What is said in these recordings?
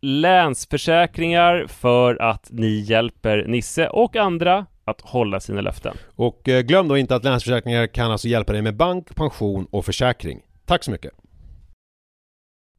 Länsförsäkringar för att ni hjälper Nisse och andra att hålla sina löften. Och eh, glöm då inte att Länsförsäkringar kan alltså hjälpa dig med bank, pension och försäkring. Tack så mycket!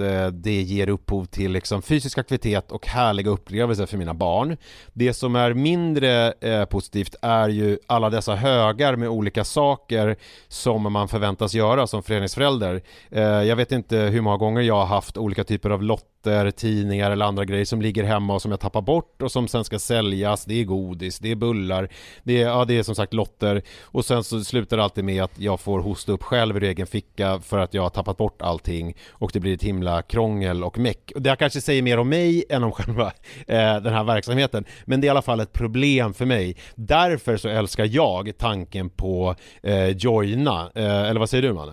Eh, det ger upphov till liksom fysisk aktivitet och härliga upplevelser för mina barn. Det som är mindre eh, positivt är ju alla dessa högar med olika saker som man förväntas göra som föreningsförälder. Eh, jag vet inte hur många gånger jag har haft olika typer av lotter, tidningar eller andra grejer som ligger hemma och som jag tappar bort och som sen ska säljas. Det är godis, det är bullar, det är, ja, det är som sagt lotter och sen så slutar det alltid med att jag får hosta upp själv ur egen ficka för att jag har tappat bort allting och det blir ett himla krångel och meck. Det här kanske säger mer om mig än om själva eh, den här verksamheten. Men det är i alla fall ett problem för mig. Därför så älskar jag tanken på eh, Joina. Eh, eller vad säger du Manne?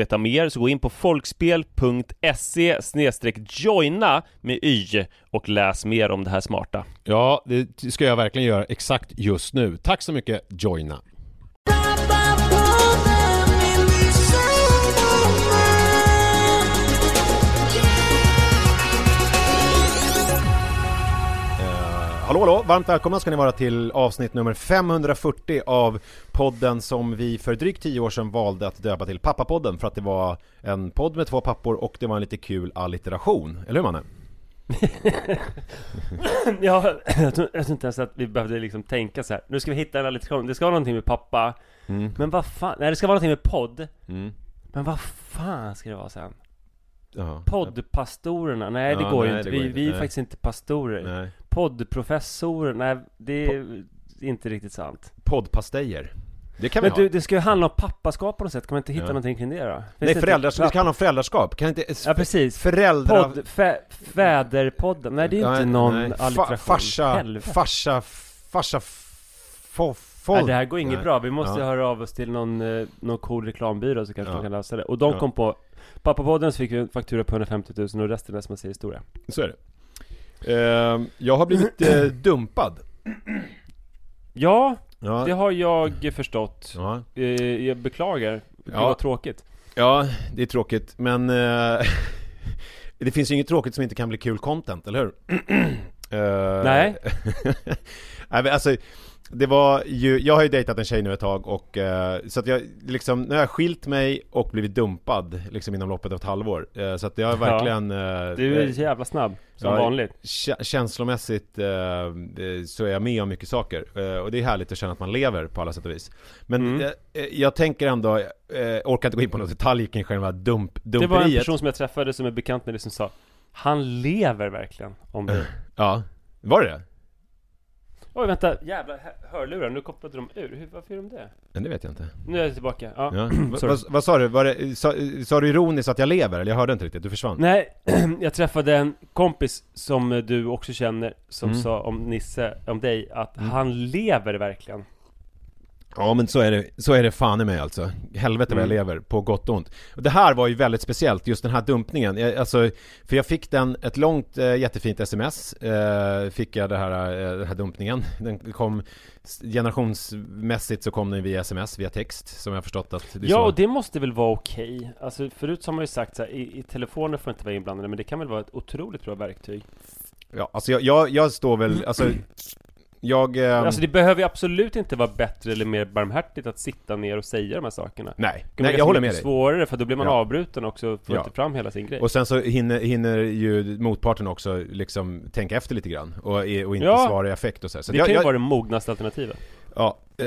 veta mer så gå in på folkspel.se joina med y och läs mer om det här smarta. Ja, det ska jag verkligen göra exakt just nu. Tack så mycket Joina. Hallå hallå, varmt välkomna ska ni vara till avsnitt nummer 540 av podden som vi för drygt 10 år sedan valde att döpa till Pappapodden för att det var en podd med två pappor och det var en lite kul allitteration, eller hur Manne? ja, jag tror, jag tror inte ens att vi behövde liksom tänka så här. nu ska vi hitta en alliteration, det ska vara någonting med pappa Mm. Men vad fan, nej det ska vara någonting med podd Mm. Men vad fan ska det vara sen? Ja. Poddpastorerna, nej det Ja, går ju nej, inte, det går vi, inte, vi är nej. faktiskt inte pastorer Nej. Poddprofessorer, nej det är inte riktigt sant. Poddpastejer. Det kan vi Men ha. du, det ska ju handla om pappaskap på något sätt, kan man inte hitta Ja. någonting kring det då? Finns Nej, det föräldraskap. Det inte- ska handla om föräldraskap. Kan inte... Ja precis. Föräldrar... Podd, fä, fäderpodden, nej det är ju inte någon nej. Fa- alliteration. Farsa, Helvete. farsa, farsa, Nej, det här går inget Nej. bra, vi måste Ja. höra av oss till någon, eh, någon cool reklambyrå så kanske Ja. de kan lösa det. Och de Ja. kom på Pappapodden så fick vi en faktura på 150 000 och resten är som man säger historia. Så är det. Ehm, jag har blivit eh, dumpad. Ja, Ja. det har jag förstått. Ja. Eh, jag beklagar, det Ja. var tråkigt. ja, det är tråkigt, men eh, det finns ju inget tråkigt som inte kan bli kul content, eller hur? Eh, Nej. Nej alltså det var ju, jag har ju dejtat en tjej nu ett tag och eh, så att jag liksom, nu har jag skilt mig och blivit dumpad liksom inom loppet av ett halvår. Eh, så att jag har Ja. verkligen... eh, Du är eh, jävla snabb, som Ja, vanligt. kä- känslomässigt eh, eh, så är jag med om mycket saker. Och det är härligt att känna att man lever på alla sätt och vis. Men Mm. jag tänker ändå, eh, orkar inte gå in på någon detalj kring själva dump, Det var en dumperiet. person som jag träffade som är bekant med det som sa Han lever verkligen om det. Ja, var det det? Oj vänta, jävla hö- hörlurar, nu kopplade de ur. Hur, varför gör de det? Men det vet jag inte. Nu är jag tillbaka. Ja. Ja. Vad, vad sa du? Var det, sa, sa du ironiskt att jag lever? Eller jag hörde inte riktigt, du försvann. Nej, jag träffade en kompis som du också känner Som Mm. sa om Nisse, om dig, att Mm. han lever verkligen Ja men så är det, så är det fan i mig alltså. Helvete vad jag Mm. lever, på gott och ont. Och det här var ju väldigt speciellt, just den här dumpningen. Jag, alltså, för jag fick den, ett långt eh, jättefint sms, eh, fick jag det här, eh, den här dumpningen. Den kom, generationsmässigt så kom den via sms, via text, som jag förstått att det är Ja, så. och det måste väl vara okej? Alltså förut så har man ju sagt så här, i, i telefoner får inte vara inblandade Men det kan väl vara ett otroligt bra verktyg? Ja, alltså jag, jag, jag står väl, alltså jag... ehm, Alltså det behöver ju absolut inte vara bättre eller mer barmhärtigt att sitta ner och säga de här sakerna nej, nej jag håller med dig. svårare för då blir man Ja. avbruten också och får Ja. inte fram hela sin grej Och sen så hinner, hinner ju motparten också liksom tänka efter lite grann och, och inte Ja. svara i affekt och så, här. så Det jag, kan ju jag, vara det mognaste alternativet Ja, eh,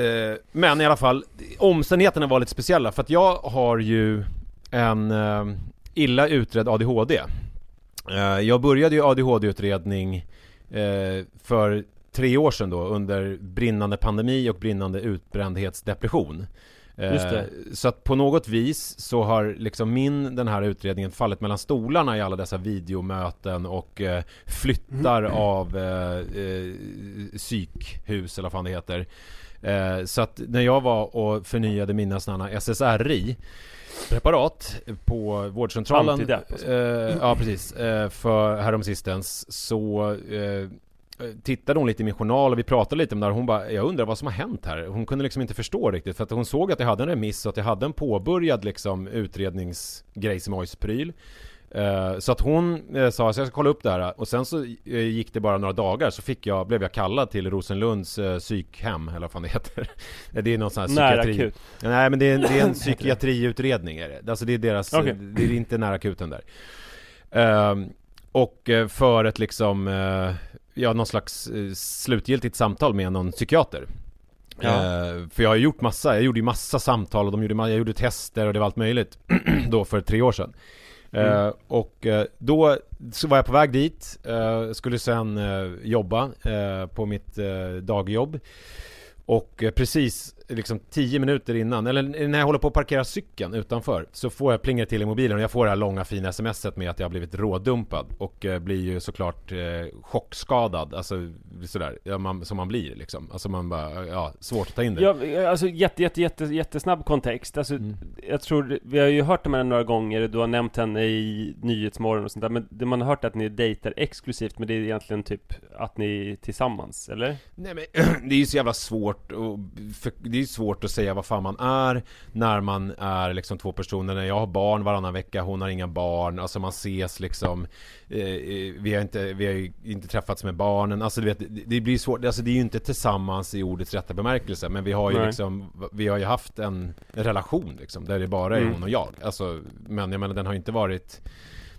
men i alla fall Omständigheterna var lite speciella för att jag har ju en eh, illa utredd ADHD eh, Jag började ju ADHD-utredning eh, för tre år sedan då under brinnande pandemi och brinnande utbrändhetsdepression Eh. Så att på något vis så har liksom min, den här utredningen fallit mellan stolarna i alla dessa videomöten och eh, flyttar av eh, eh, psykhus eller vad fan det heter. Eh, så att när jag var och förnyade mina sådana SSRI preparat på vårdcentralen alltså. Ja precis, eh, för häromsistens så tittade hon lite i min journal och vi pratade lite om det här hon bara Jag undrar vad som har hänt här? Hon kunde liksom inte förstå riktigt för att hon såg att jag hade en remiss och att jag hade en påbörjad liksom utredningsgrejsimojs-pryl Eh, Så att hon eh, sa att jag ska kolla upp det här och sen så eh, gick det bara några dagar så fick jag, blev jag kallad till Rosenlunds eh, psykhem eller vad fan det heter Det är någon sån här psykiatri akut Nej men det är, det är en psykiatriutredning är det. Alltså det är deras, Okej. det är inte nära akuten där. Ehm, och eh, för ett liksom, eh, ja någon slags eh, slutgiltigt samtal med någon psykiater. Ja. Eh, för jag har gjort massa, jag gjorde ju massa samtal och de gjorde, jag gjorde tester och det var allt möjligt då för tre år sedan. Eh, Mm. och eh, då så var jag på väg dit, eh, skulle sen eh, jobba på mitt dagjobb. Och precis liksom 10 minuter innan, eller när jag håller på att parkera cykeln utanför Så får jag plinga till i mobilen och jag får det här långa fina smset med att jag har blivit rådumpad Och eh, blir ju såklart eh, chockskadad, alltså sådär, ja, man, som man blir liksom Alltså man bara, ja, svårt att ta in det Ja, alltså jätte, jätte, jätte, jättesnabb kontext Alltså, Mm. jag tror, vi har ju hört om henne några gånger Du har nämnt henne i Nyhetsmorgon och sånt där Men det man har hört är att ni dejtar exklusivt Men det är egentligen typ att ni är tillsammans, eller? Nej men det är ju så jävla svårt och för, Det är svårt att säga vad fan man är När man är liksom två personer. När jag har barn varannan vecka, hon har inga barn. Alltså man ses liksom eh, eh, Vi har inte, vi har inte träffats med barnen. Alltså du vet, det, blir svårt. Alltså det är ju inte tillsammans i ordets rätta bemärkelse Men vi har ju Nej. liksom Vi har ju haft en, en relation liksom Där det bara är Mm. hon och jag. Alltså Men jag menar den har ju inte varit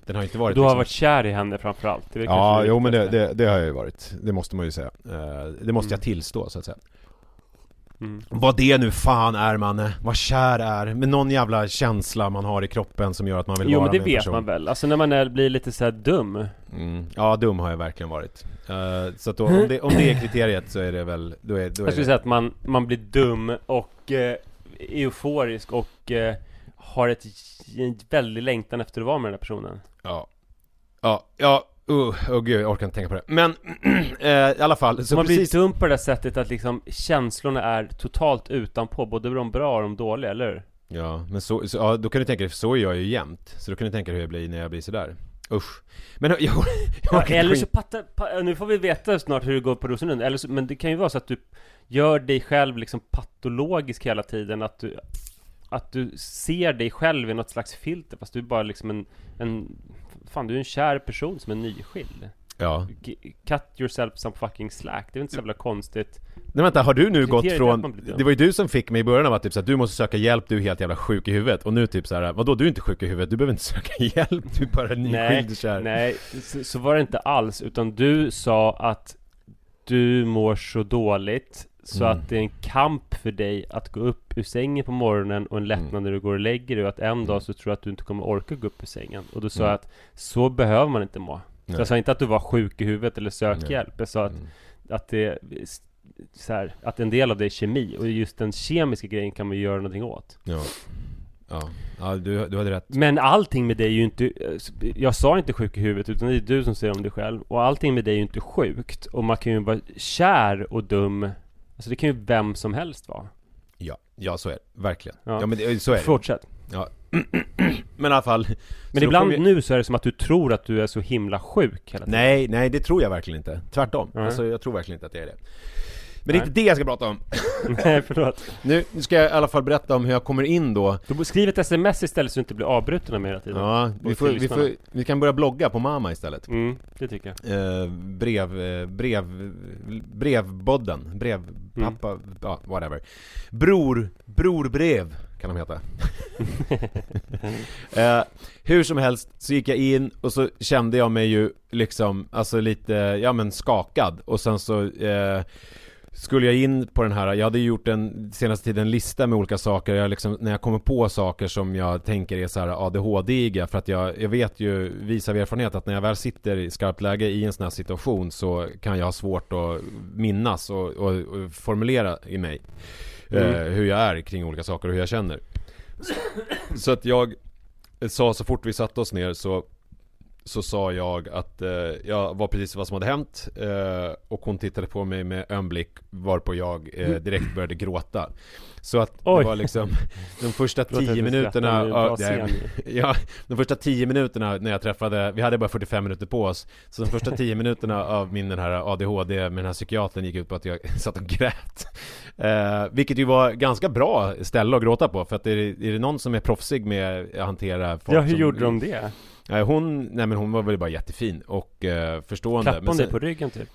Den har inte varit Du har liksom, varit kär i henne framförallt det Ja, jo men det, det, det har jag ju varit. Det måste man ju säga. Eh, Det måste jag Mm. tillstå så att säga Mm. Vad det nu fan är man, vad kär är, med någon jävla känsla man har i kroppen som gör att man vill Jo vara men det med en vet person. man väl, alltså när man är, blir lite så här dum Mm. Ja, dum har jag verkligen varit. Eh, så att då, om, det, om det är kriteriet så är det väl, då är, då är Jag skulle det... säga att man, man blir dum och eh, euforisk och eh, har ett, en väldig längtan efter att vara med den här personen Ja. Ja, ja, uh, oh, gud, jag orkar inte tänka på det. Men, eh, i alla fall, så Man precis... blir dum på det där sättet att liksom känslorna är totalt utanpå, både de bra och de dåliga, eller hur? Ja, men så, så ja, då kan du tänka dig, för så är jag ju jämt. Så då kan du tänka dig hur jag blir när jag blir sådär. Usch. Men jag, jag, jag Ja, eller så patta, pa, nu får vi veta snart hur det går på Rosenlund, eller så, men det kan ju vara så att du gör dig själv liksom patologisk hela tiden, att du att du ser dig själv i något slags filter fast du är bara liksom en, en Fan du är en kär person som är nyskild Ja. Cut yourself some fucking slack, det är inte så jävla konstigt Nej vänta, har du nu gått från... Det var ju du som fick mig i början av att typ såhär, du måste söka hjälp, du är helt jävla sjuk i huvudet. Och nu typ såhär, vadå du är inte sjuk i huvudet, du behöver inte söka hjälp, du är bara nyskild och kär. Nej, så, så var det inte alls utan du sa att du mår så dåligt så Mm. att det är en kamp för dig att gå upp ur sängen på morgonen och en lättnad Mm. när du går och lägger dig och att en dag så tror jag att du inte kommer orka gå upp ur sängen. Och då sa Mm. jag att så behöver man inte må. Så jag sa inte att du var sjuk i huvudet eller sök Nej. hjälp. Jag sa att, Mm. att det så här, att en del av det är kemi och just den kemiska grejen kan man ju göra någonting åt. Ja. Ja, ja du, du hade rätt. Men allting med dig är ju inte Jag sa inte sjuk i huvudet utan det är du som säger om dig själv Och allting med dig är ju inte sjukt Och man kan ju vara kär och dum Alltså det kan ju vem som helst vara Ja, ja så är det, verkligen. Ja. Ja, men det, så är det. Fortsätt Ja. men i alla fall. Men ibland vi- nu så är det som att du tror att du är så himla sjuk hela tiden Nej, nej det tror jag verkligen inte. Tvärtom. Nej. Alltså jag tror verkligen inte att det är det. Men det är inte det jag ska prata om. Nej förlåt Nu, nu ska jag i alla fall berätta om hur jag kommer in då. Du skriv ett sms istället så du inte blir avbruten av mig hela tiden Ja, vi, får, vi, får, vi kan börja blogga på Mama istället. Mm, det tycker jag Eh, brev, eh, brev, brevbodden, brevpappa, ja whatever. Bror, brorbrev kan de heta. eh, hur som helst så gick jag in och så kände jag mig ju liksom, alltså lite, ja men skakad och sen så eh, skulle jag in på den här, jag hade gjort en senaste tiden en lista med olika saker, jag liksom, när jag kommer på saker som jag tänker är så här ADHD-iga för att jag, jag vet ju, vis av erfarenhet att när jag väl sitter i skarpt läge i en sån här situation så kan jag ha svårt att minnas och, och, och formulera i mig eh, hur jag är kring olika saker och hur jag känner. Så att jag sa så fort vi satte oss ner så så sa jag att eh, jag var precis vad som hade hänt eh, och hon tittade på mig med ömblick varpå jag eh, direkt började gråta. Så att Oj. det var liksom de första tio minuterna ja, ja, de första tio minuterna när jag träffade, vi hade bara 45 minuter på oss Så de första tio minuterna av min den här ADHD med den här psykiatern gick ut på att jag satt och grät eh, Vilket ju var ganska bra ställe att gråta på för att är är det någon som är proffsig med att hantera folk Ja hur som, gjorde de det? Eh, Hon, nej men hon var väl bara jättefin och eh, förstående Klappade men hon dig på ryggen typ?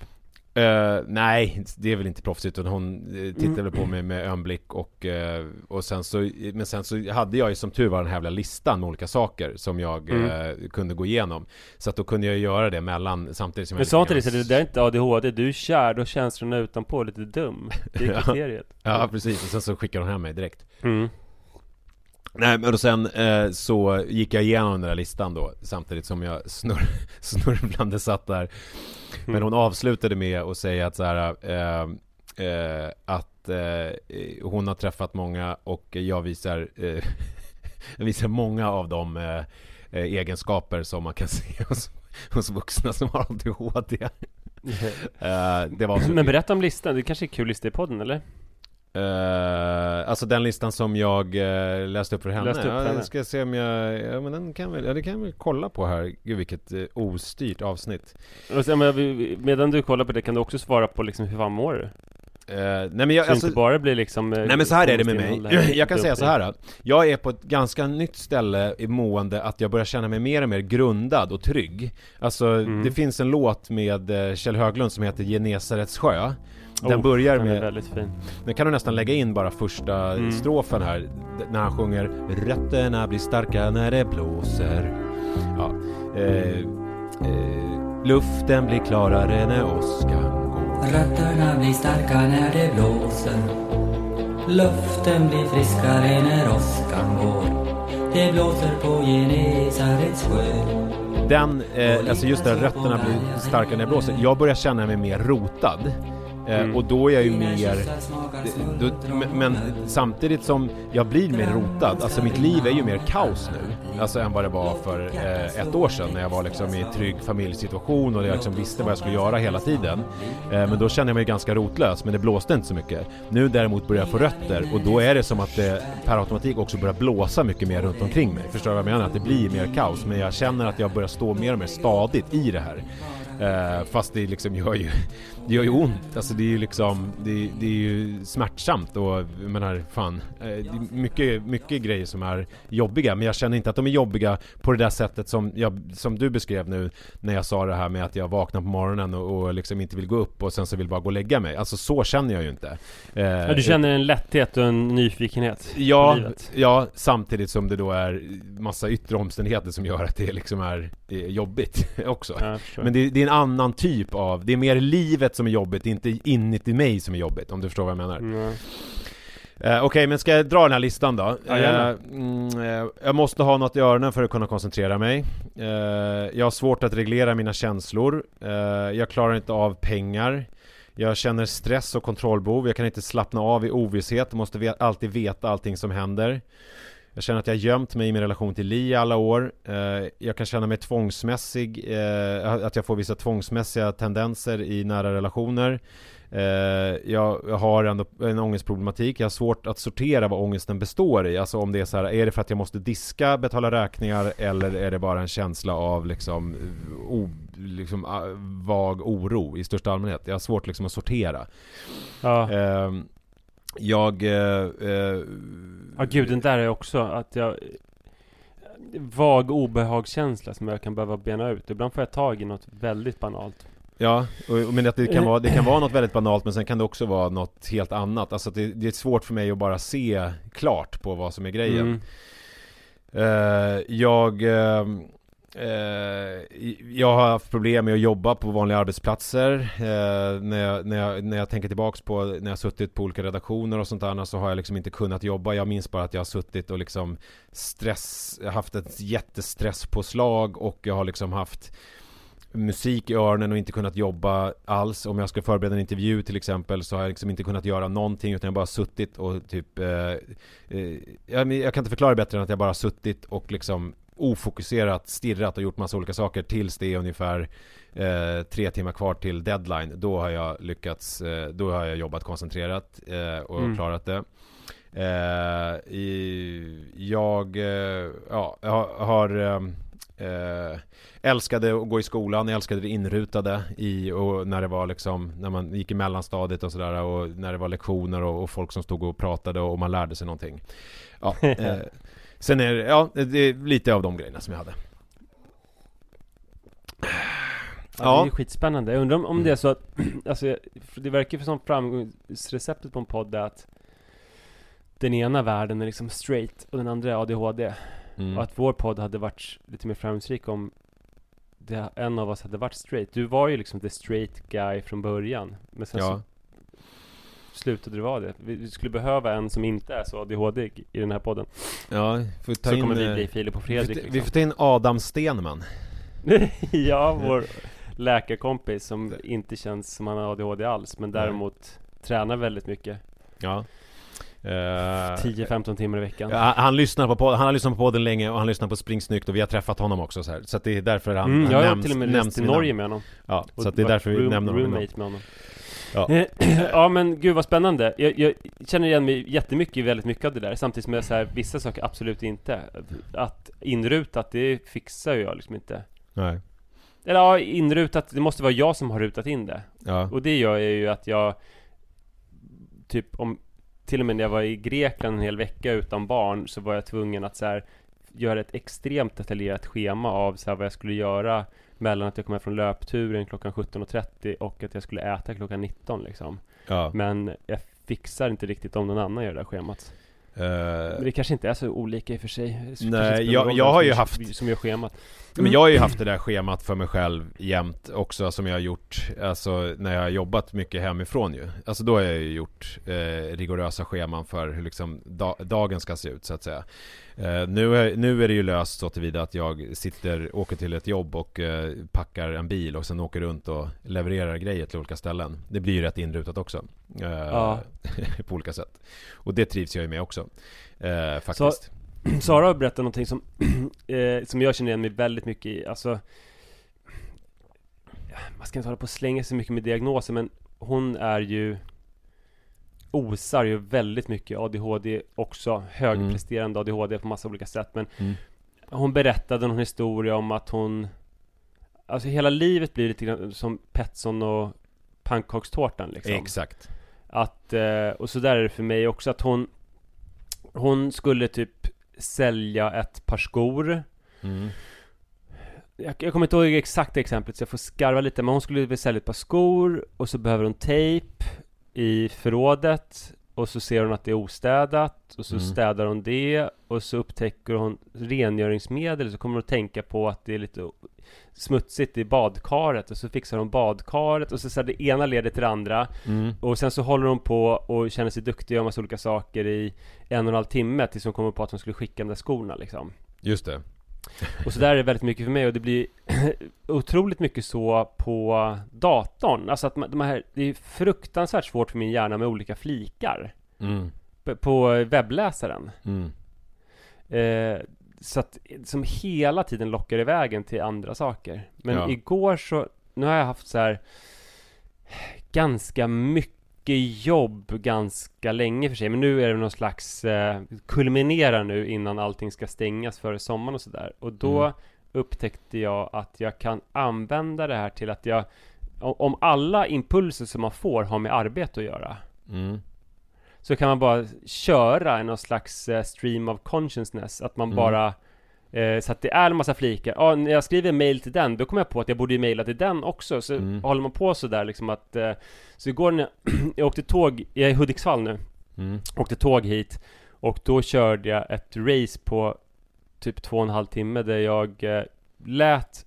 Eh, nej, det är väl inte proffsigt utan hon uh, tittade Mm. på mig med ögonblick och, eh, och sen så, men sen så hade jag ju som tur var den här jävla listan med olika saker som jag Mm. eh, kunde gå igenom. Så att då kunde jag göra det mellan, samtidigt som Men jag sa inte det det där är inte ADHD, du är kär, då känslorna utanpå lite dum Det är kriteriet Ja precis, och sen så skickade hon hem mig direkt. mm. Nej men och sen eh, så gick jag igenom den där listan då Samtidigt som jag snurr, snurrblande satt där Men Mm. hon avslutade med att säga att så här, eh, eh, Att eh, hon har träffat många och jag visar eh, Jag visar många av de eh, eh, egenskaper som man kan se hos, hos vuxna som har ADHD eh, Det var så Men berätta om listan, det kanske är kul lista i podden eller? Eh, alltså den listan som jag eh, läste upp för henne. Läste upp för ja, henne. Ska se om jag, ja men den kan väl, ja det kan jag väl kolla på här. Gud vilket eh, ostyrt avsnitt. Och sen, men, medan du kollar på det kan du också svara på liksom hur fan mår du? Eh, nej men jag, Så alltså, inte bara blir liksom Nej men så här är det med mig. Jag kan säga så här. Jag är på ett ganska nytt ställe i mående att jag börjar känna mig mer och mer grundad och trygg. Alltså Mm. det finns en låt med Kjell Höglund som heter Genesarets sjö. Den Oh, börjar den är med, väldigt fin den kan du nästan lägga in bara första Mm. strofen här När han sjunger Rötterna blir starka när det blåser Ja eh, eh, Luften blir klarare när åskan går Rötterna blir starka när det blåser Luften blir friskare när åskan går. Det blåser på Genesarets sjö. Den, eh, alltså just där rötterna blir starkare när det blåser. Jag börjar känna mig mer rotad. Eh, Mm. Och då är jag ju mer... Då, men, samtidigt som jag blir mer rotad, alltså mitt liv är ju mer kaos nu. Alltså än vad det var för eh, ett år sedan när jag var liksom i en trygg familjesituation och jag liksom visste vad jag skulle göra hela tiden. Eh, men då kände jag mig ganska rotlös, men det blåste inte så mycket. Nu däremot börjar jag få rötter och då är det som att det per automatik också börjar blåsa mycket mer runt omkring mig. Förstår du vad jag menar? Att det blir mer kaos, men jag känner att jag börjar stå mer och mer stadigt i det här. Eh, fast det liksom gör ju, det gör ju ont. Alltså det är ju liksom, det, det är ju smärtsamt och jag menar fan, eh, det är mycket, mycket grejer som är jobbiga. Men jag känner inte att de är jobbiga på det där sättet som, jag, som du beskrev nu när jag sa det här med att jag vaknar på morgonen och, och liksom inte vill gå upp och sen så vill bara gå och lägga mig. Alltså så känner jag ju inte. Eh, Ja, du känner en lätthet och en nyfikenhet Ja, ja, samtidigt som det då är massa yttre omständigheter som gör att det liksom är, är jobbigt också. Ja. Men det, det är en annan typ av, det är mer livet som är jobbigt, inte inuti mig som är jobbigt, om du förstår vad jag menar. Mm. Eh, Okej, men ska jag dra den här listan då? Ja. Eh, mm, eh, jag måste ha något i öronen för att kunna koncentrera mig. Eh, jag har svårt att reglera mina känslor. Eh, jag klarar inte av pengar. Jag känner stress och kontrollbehov. Jag kan inte slappna av i ovisshet. Jag måste ve- alltid veta allting som händer. Jag känner att jag har gömt mig i min relation till Li i alla år. Eh, jag kan känna mig tvångsmässig, eh, att jag får vissa tvångsmässiga tendenser i nära relationer. Eh, jag, har ändå en ångestproblematik. Jag har svårt att sortera vad ångesten består i. Alltså om det är så här, är det för att jag måste diska, betala räkningar eller är det bara en känsla av liksom, o, liksom vag oro i största allmänhet? Jag har svårt liksom att sortera. Ja. Ehm, jag... eh, eh, ja, gud, den där är också att jag Vag obehagskänsla som jag kan behöva bena ut. Ibland får jag tag i något väldigt banalt. Ja, och, men att det kan, vara, det kan vara något väldigt banalt men sen kan det också vara något helt annat. Alltså det, det är svårt för mig att bara se klart på vad som är grejen. Mm. Eh, jag, eh, Eh, jag har haft problem med att jobba på vanliga arbetsplatser. Eh, när, jag, när, jag, när jag tänker tillbaks på när jag suttit på olika redaktioner och sånt där så har jag liksom inte kunnat jobba. Jag minns bara att jag har suttit och liksom stress, haft ett jättestresspåslag och jag har liksom haft musik i öronen och inte kunnat jobba alls. Om jag ska förbereda en intervju till exempel så har jag liksom inte kunnat göra någonting utan jag har bara suttit och typ eh, eh, jag, jag kan inte förklara bättre än att jag bara suttit och liksom ofokuserat stirrat och gjort massa olika saker tills det är ungefär eh, tre timmar kvar till deadline. Då har jag lyckats, eh, då har jag jobbat koncentrerat eh, och Mm. klarat det. Eh, i, jag, eh, ja, jag har, ehm, eh, älskade att gå i skolan, jag älskade det inrutade i och när det var liksom när man gick i mellanstadiet och sådär och när det var lektioner och, och folk som stod och pratade och man lärde sig någonting. Ja, eh, sen är det, ja, det är lite av de grejerna som jag hade. Ja. Det är skitspännande. Jag undrar om, om Mm. det är så att, alltså, det verkar ju som framgångsreceptet på en podd är att den ena världen är liksom straight och den andra är ADHD. Mm. Och att vår podd hade varit lite mer framgångsrik om det, en av oss hade varit straight. Du var ju liksom the straight guy från början. Men sen Ja. så slutade du vara det. Vi vi skulle behöva en som inte är så ADHD i den här podden. Ja, får ta så in, kommer vi eh, bli Filip och vi, Fredrik får, vi liksom. får ta in Adam Stenman. ja, vår läkarkompis som inte känns som han har ADHD alls. Men däremot tränar väldigt mycket. Ja. Eh, 10-15 timmar i veckan. Ja, han, lyssnar på podden, han har lyssnat på podden länge och han lyssnar på Springsnyggt och vi har träffat honom också så här. Så att det är därför han, Mm, han jag har nämns, till och med rest till. Norge med honom. Ja, Och så att det är därför vi room- nämner honom. Roommate med honom. Ja. ja men gud vad spännande. Jag, jag känner igen mig jättemycket i väldigt mycket av det där. Samtidigt som jag säger vissa saker absolut inte. Att inrutat, det fixar ju jag liksom inte. Nej. Eller ja, inrutat, det måste vara jag som har rutat in det. Ja. Och det gör jag ju att jag Typ om Till och med när jag var i Grekland en hel vecka utan barn Så var jag tvungen att så här, Göra ett extremt detaljerat schema av så här, vad jag skulle göra Mellan att jag kom hem från löpturen klockan 17.30 och att jag skulle äta klockan 19 liksom Ja. Men jag fixar inte riktigt om någon annan gör det där schemat Men det kanske inte är så olika i och för sig. Nej, jag- jag har ju haft- Som gör schemat. Men jag har ju haft det där schemat för mig själv jämt också som jag har gjort Alltså när jag har jobbat mycket hemifrån ju Alltså då har jag ju gjort eh, rigorösa scheman för hur liksom da- dagen ska se ut så att säga eh, nu, är, nu är det ju löst så tillvida att jag sitter, åker till ett jobb och eh, packar en bil och sen åker runt och levererar grejer till olika ställen. Det blir ju rätt inrutat också. Eh, Ja. På olika sätt. Och det trivs jag ju med också. Faktiskt. Sara har berättat någonting som, som jag känner igen mig väldigt mycket i, alltså Man ska inte hålla på? Och slänga sig mycket med diagnoser men hon är ju Osar ju väldigt mycket ADHD också, högpresterande ADHD på massa olika sätt men Mm. Hon berättade någon historia om att hon Alltså hela livet blir lite grann som Petson och pannkakstårtan liksom Exakt att, eh, och så där är det för mig också att hon Hon skulle typ sälja ett par skor mm. jag, jag kommer inte ihåg exakta exemplet så jag får skarva lite Men hon skulle väl sälja ett par skor Och så behöver hon tejp I förrådet Och så ser hon att det är ostädat Och så Mm. städar hon det Och så upptäcker hon rengöringsmedel Så kommer hon att tänka på att det är lite smutsigt i badkaret Och så fixar hon badkaret Och så, så här, det ena leder till det andra Mm. och sen så håller hon på och känner sig duktig och gör massa olika saker i en och en halv timme tills hon kommer på att hon skulle skicka de där skorna liksom. Just det Och så där är det väldigt mycket för mig och det blir otroligt mycket så på datorn. Alltså att man, de här, det är fruktansvärt svårt för min hjärna med olika flikar mm. på webbläsaren. Mm. Eh, så att som hela tiden lockar i vägen till andra saker. Men Ja. igår så, nu har jag haft så här ganska mycket jobb ganska länge för sig. Men nu är det någon slags eh, kulminerar nu innan allting ska stängas före sommaren och sådär. Och då Mm. upptäckte jag att jag kan använda det här till att jag om om alla impulser som man får har med arbete att göra Mm. så kan man bara köra en någon slags eh, stream of consciousness Att man Mm. bara eh, Så att det är en massa flikar Ja, när jag skriver mail till den Då kommer jag på att jag borde ju mejla till den också Så Mm. håller man på sådär liksom att eh, Så igår när jag åkte tåg Jag är i Hudiksvall nu Mm. Åkte tåg hit Och då körde jag ett race på Typ två och en halv timme där jag eh, Lät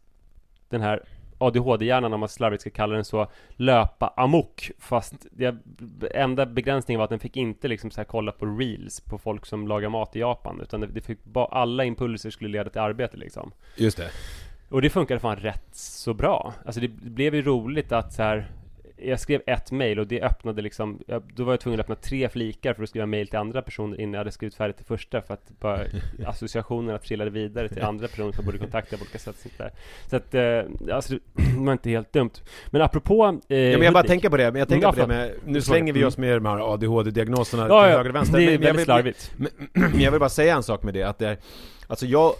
Den här ADHD-hjärnan om man slarvigt ska kalla den så Löpa amok Fast det enda begränsningen var att den fick inte liksom så här kolla på reels På folk som lagar mat i Japan Utan det, det fick bara, alla impulser skulle leda till arbete liksom Just det och det funkade fan rätt så bra. Alltså det blev ju roligt att så här. Jag skrev ett mail och det öppnade liksom jag, Då var jag tvungen att öppna tre flikar för att skriva mail till andra personer innan jag hade skrivit färdigt det första För att bara associationerna trillade vidare till andra personer som borde kontakta på olika sätt sånt där. Så att, eh, alltså det var inte helt dumt. Men apropå eh, Ja, men jag bara Hudik. tänker på det, men jag tänker Ja, på det med, nu slänger vi oss med de här ADHD-diagnoserna Ja, till ja, höger och vänster. Det är men jag väldigt vill- slarvigt. Men, men jag vill bara säga en sak med det, att det är, alltså jag,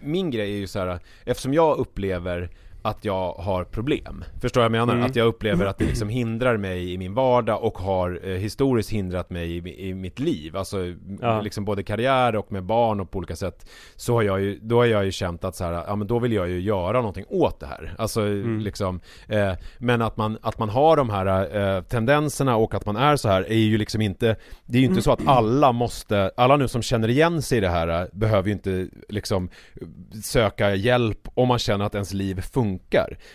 min grej är ju så här, eftersom jag upplever att jag har problem. Förstår jag vad jag menar? Mm. Att jag upplever att det liksom hindrar mig i min vardag och har eh, historiskt hindrat mig i, i mitt liv. Alltså Ja. liksom både karriär och med barn och på olika sätt. Så har jag ju, då har jag ju känt att så här, ja men då vill jag ju göra någonting åt det här. Alltså Mm. liksom, eh, men att man, att man har de här eh, tendenserna och att man är så här är ju liksom inte, det är ju inte så att alla måste, alla nu som känner igen sig i det här eh, behöver ju inte liksom söka hjälp om man känner att ens liv funkar.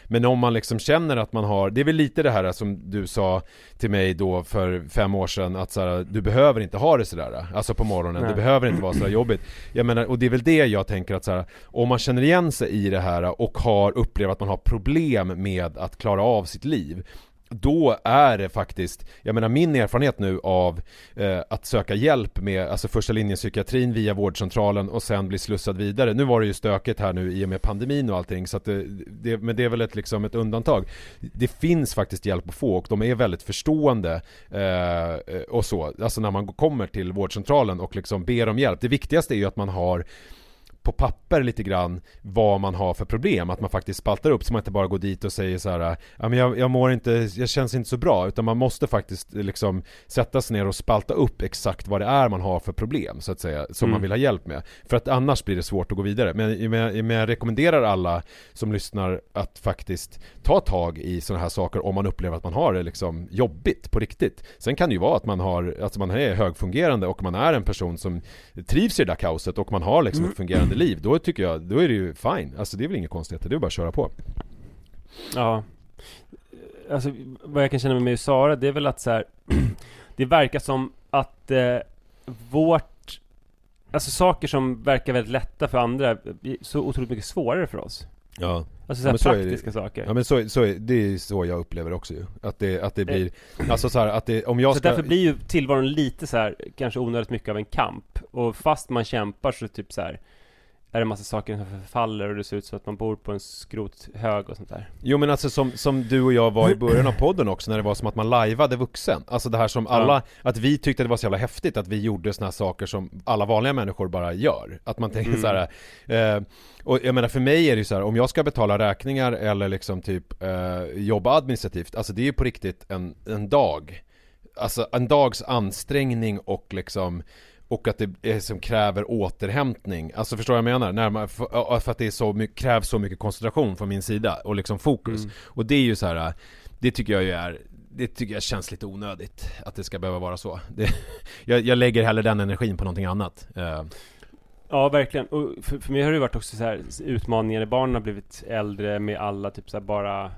Men om man liksom känner att man har, det är väl lite det här som du sa till mig då för fem år sedan att så här, du behöver inte ha det sådär, alltså på morgonen, Nej. det behöver inte vara så här jobbigt. Jag menar, och det är väl det jag tänker att så här, om man känner igen sig i det här och har upplevt att man har problem med att klara av sitt liv då är det faktiskt, jag menar min erfarenhet nu av eh, att söka hjälp med, alltså första linjen psykiatrin via vårdcentralen och sen bli slussad vidare. Nu var det ju stökigt här nu i och med pandemin och allting så att det, det, men det är väl ett, liksom ett undantag. Det finns faktiskt hjälp att få och de är väldigt förstående eh, och så, alltså när man kommer till vårdcentralen och liksom ber om hjälp. Det viktigaste är ju att man har på papper lite grann vad man har för problem, att man faktiskt spaltar upp så man inte bara går dit och säger så här, ja men jag, jag mår inte, jag känns inte så bra, utan man måste faktiskt liksom sätta sig ner och spalta upp exakt vad det är man har för problem så att säga, som Mm. man vill ha hjälp med. För att annars blir det svårt att gå vidare. Men, men, men jag rekommenderar alla som lyssnar att faktiskt ta tag i sådana här saker om man upplever att man har det liksom jobbigt på riktigt. Sen kan det ju vara att man har, alltså man är högfungerande och man är en person som trivs i det där kaoset och man har liksom ett fungerande liv. Då tycker jag, då är det ju fine. Alltså det är väl inget konstigt, det är bara att köra på. Ja Alltså vad jag kan känna med mig och Sara, det är väl att så här, Det verkar som att eh, vårt Alltså saker som verkar väldigt lätta för andra är så otroligt mycket svårare för oss Ja. Alltså så Ja, så är det. praktiska saker Ja men så, så är, det är så jag upplever också ju. Att det, att det blir, alltså så här, att det, om jag Så ska... därför blir ju tillvaron lite så här, kanske onödigt mycket av en kamp Och fast man kämpar så typ så här är det massa saker som förfaller och det ser ut som att man bor på en skrothög och sånt där? Jo men alltså som, som du och jag var i början av podden också när det var som att man lajvade vuxen. Alltså det här som alla, att vi tyckte det var så jävla häftigt att vi gjorde såna här saker som alla vanliga människor bara gör. Att man tänker Mm. så här, eh, och jag menar för mig är det ju så här, om jag ska betala räkningar eller liksom typ eh, jobba administrativt Alltså det är ju på riktigt en, en dag. Alltså en dags ansträngning och liksom och att det är, som kräver återhämtning Alltså förstår du vad jag menar? När man, för, för att det så mycket, krävs så mycket koncentration från min sida och liksom fokus Mm. Och det är ju så här. Det tycker jag ju är Det tycker jag känns lite onödigt Att det ska behöva vara så det, jag, jag lägger hellre den energin på någonting annat Eh, Ja, verkligen. Och för, för mig har det varit också så här utmaningar när barnen har blivit äldre med alla typ så här bara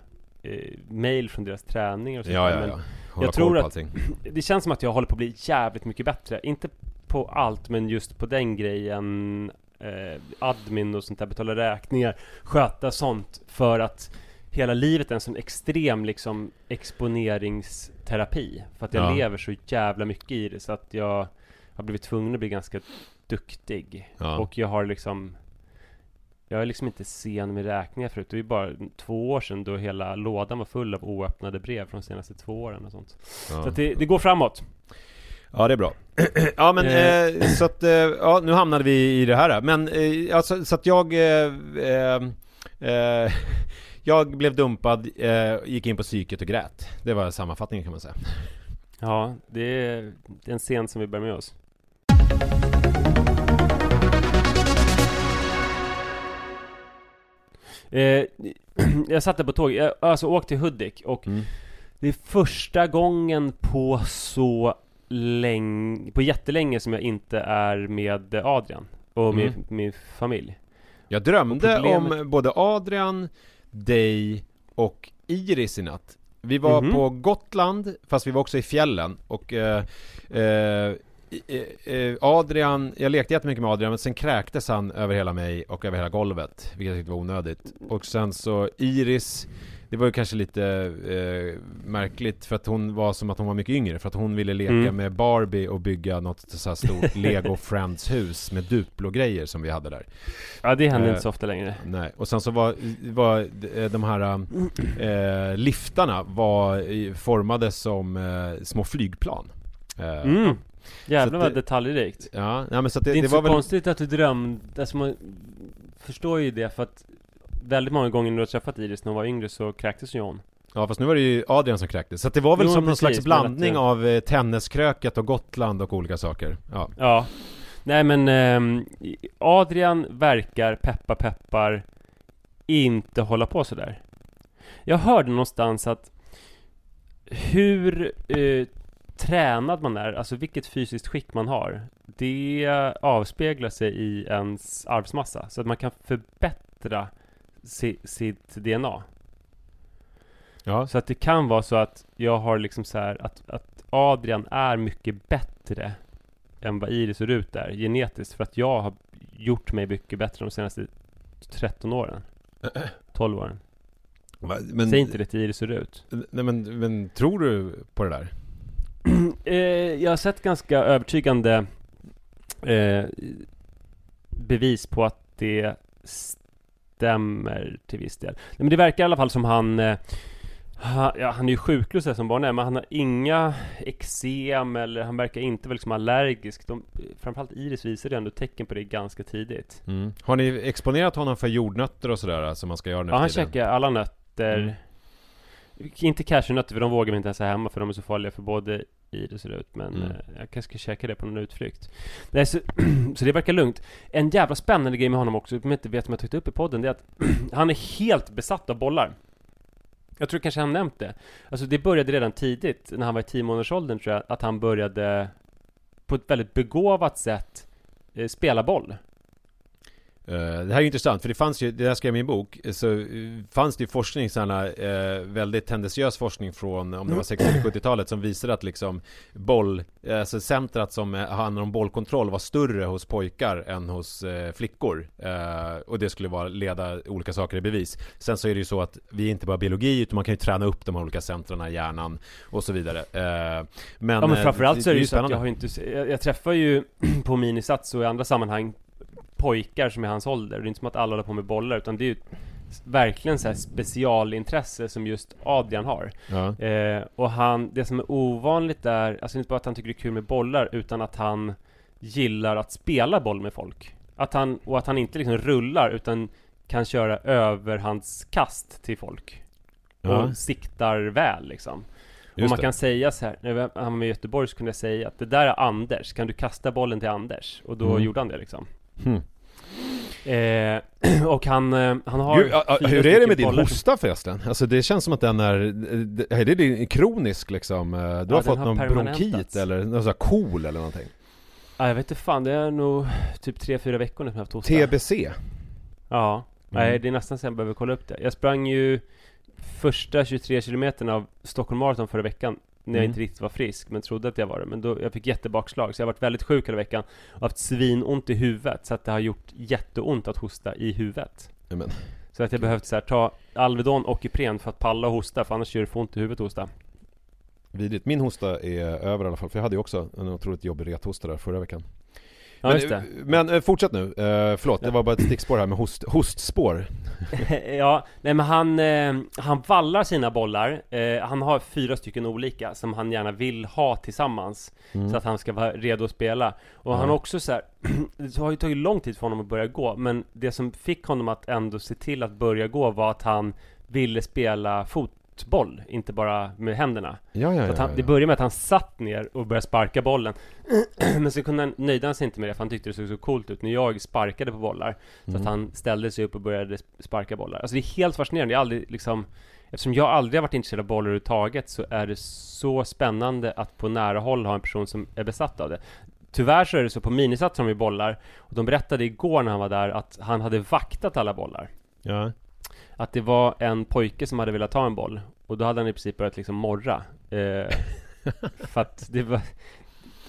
eh, mail från deras träningar och sånt Ja ja ja jag tror att- allting. Det känns som att jag håller på att bli jävligt mycket bättre. Inte på allt, men just på den grejen. Eh, admin och sånt där, betala räkningar, sköta sånt. För att hela livet är en sån extrem liksom exponeringsterapi. För att jag Ja. lever så jävla mycket i det. Så att jag har blivit tvungen att bli ganska duktig. Ja. Och jag har liksom jag är liksom inte sen med räkningar förut. Det är ju bara två år sedan då hela lådan var full av oöppnade brev från de senaste två åren och sånt. ja. Så att det, det går framåt. Ja det är bra Ja men Eh. eh, så att, eh, ja nu hamnade vi i det här Men eh, alltså, så att jag eh, Jag blev dumpad, gick in på psyket och grät Det var sammanfattningen kan man säga Ja, det är, en scen som vi bär med oss. Jag satt där på tåg, jag alltså åkt till Hudik och Mm. det är första gången på så länge, på jättelänge som jag inte är med Adrian och Mm. min familj. Jag drömde problemet- om både Adrian, dig och Iris i natt Vi var Mhm. på Gotland, fast vi var också i fjällen och eh, eh, eh, eh, Adrian, jag lekte jättemycket med Adrian men sen kräktes han över hela mig och över hela golvet Vilket jag tyckte var onödigt Och sen så Iris Det var ju kanske lite eh, märkligt för att hon var som att hon var mycket yngre för att hon ville leka Mm. med Barbie och bygga något så här stort Lego Friends hus med Duplo-grejer som vi hade där Ja, det händer Eh, inte så ofta längre. Nej, och sen så var, var eh, de här eh, liftarna var formade som eh, små flygplan. Eh, Mm. Jävlar vad det- detaljrikt. Ja, nej, men så Det, det, är det, inte var så väl... konstigt att du drömde, alltså man förstår ju det för att väldigt många gånger när du har träffat Iris när hon var yngre så kräktes ju hon. Ja fast nu var det ju Adrian som kräktes. Så att det var väl Jo, som någon precis, slags men blandning att, eh, av eh, tenniskröket och Gotland och olika saker. Ja. Ja. Nej men ehm, Adrian verkar, peppar peppar, inte hålla på sådär. Jag hörde någonstans att hur eh, tränad man är, alltså vilket fysiskt skick man har, det avspeglar sig i ens arvsmassa. Så att man kan förbättra si, sitt DNA. Ja. Så att det kan vara så att jag har liksom så här att, att Adrian är mycket bättre än vad Iris och Rut är genetiskt för att jag har gjort mig mycket bättre de senaste 13 åren. 12 åren. Va, Men, Säg inte det till Iris och Rut. Nej men, men tror du på det där? eh, jag har sett ganska övertygande eh, bevis på att det stämmer till viss del. Nej, men det verkar i alla fall som han eh, ja, han är ju sjuklös som barn är, men han har inga eksem eller han verkar inte vara liksom allergisk. De, framförallt Iris visar ju ändå tecken på det ganska tidigt. Mm. Har ni exponerat honom för jordnötter och sådär som man ska göra nu Ja, han tiden? käkar alla nötter. Mm. Inte cashewnötter för de vågar vi inte ens ha hemma för de är så farliga för både Iris och Rut. Men Mm. eh, jag kanske ska käka det på någon utflykt. Nej, så, så det verkar lugnt. En jävla spännande grej med honom också, som jag inte vet om jag tagit upp i podden, det är att han är helt besatt av bollar. Jag tror kanske han nämnt det. Alltså det började redan tidigt, när han var i 10 månadersåldern tror jag, att han började på ett väldigt begåvat sätt eh, spela boll. Eh, det här är ju intressant, för det fanns ju, det här skrev jag i min bok, eh, så eh, fanns det ju forskning, sådana, eh, väldigt tendentiös forskning från, om det var 60 eller 70-talet, som visade att liksom boll, alltså centrat som handlar om bollkontroll var större hos pojkar än hos eh, flickor. Och det skulle vara, leda olika saker i bevis. Sen så är det ju så att vi är inte bara biologi, utan man kan ju träna upp de här olika centrarna i hjärnan och så vidare. Men, Ja men framförallt så är det ju så att jag har inte jag, jag träffar ju på Minisats och i andra sammanhang Pojkar som är hans ålder, det är inte som att alla håller på med bollar utan det är ju Verkligen så här specialintresse som just Adrian har Ja. eh, Och han, det som är ovanligt är, alltså inte bara att han tycker det är kul med bollar utan att han Gillar att spela boll med folk Att han, och att han inte liksom rullar utan kan köra överhandskast till folk Ja. Och siktar väl liksom Just och man det. kan säga så här, när han var med i Göteborg så kunde jag säga att det där är Anders, kan du kasta bollen till Anders? Och då Mm. gjorde han det liksom Hmm. Eh, Och han, eh, han har Gud, ja, ja, hur är det med din bollar. hosta förresten? Alltså det känns som att den är, eh, är det din kronisk liksom? Eh, Du har den fått har någon bronkit eller någon sån här KOL eller någonting? Ja, jag vet inte fan, det är nog typ 3-4 veckor nu som jag har haft hosta TBC? Ja, Mm. nej det är nästan så jag behöver kolla upp det Jag sprang ju första 23 kilometerna av Stockholm Marathon förra veckan när jag Mm. inte riktigt var frisk, men trodde att jag var det. Men då, jag fick jättebakslag, så jag har varit väldigt sjuk hela veckan och haft svinont i huvudet, så att det har gjort jätteont att hosta i huvudet. Amen. Så att jag behövt så här, ta Alvedon och Ipren för att palla och hosta, för annars gör det för ont i huvudet att hosta. Vidrigt. Min hosta är över i alla fall, för jag hade ju också en otroligt jobbig rethosta där förra veckan. Ja, men, just det. men eh, fortsätt nu, eh, förlåt, det var bara ett stickspår här med host, hostspår. ja, nej men han, eh, han vallar sina bollar. Eh, han har fyra stycken olika som han gärna vill ha tillsammans. Mm. Så att han ska vara redo att spela. Och Ja. han har också så här, det har ju tagit lång tid för honom att börja gå. Men det som fick honom att ändå se till att börja gå var att han ville spela fotboll, inte bara med händerna. Ja, ja, ja, han, det började med att han satt ner och började sparka bollen. Men så kunde han, nöjde han sig inte med det för han tyckte det såg så coolt ut. När jag sparkade på bollar Så Mm. att han ställde sig upp och började sp- sparka bollar. Alltså det är helt fascinerande, jag har aldrig liksom Eftersom jag aldrig har varit intresserad av bollar överhuvudtaget så är det så spännande att på nära håll ha en person som är besatt av det. Tyvärr så är det så på minisats som vi bollar Och de berättade igår när han var där att han hade vaktat alla bollar. Ja. Att det var en pojke som hade velat ta en boll Och då hade han i princip börjat liksom morra. Eh, För att det var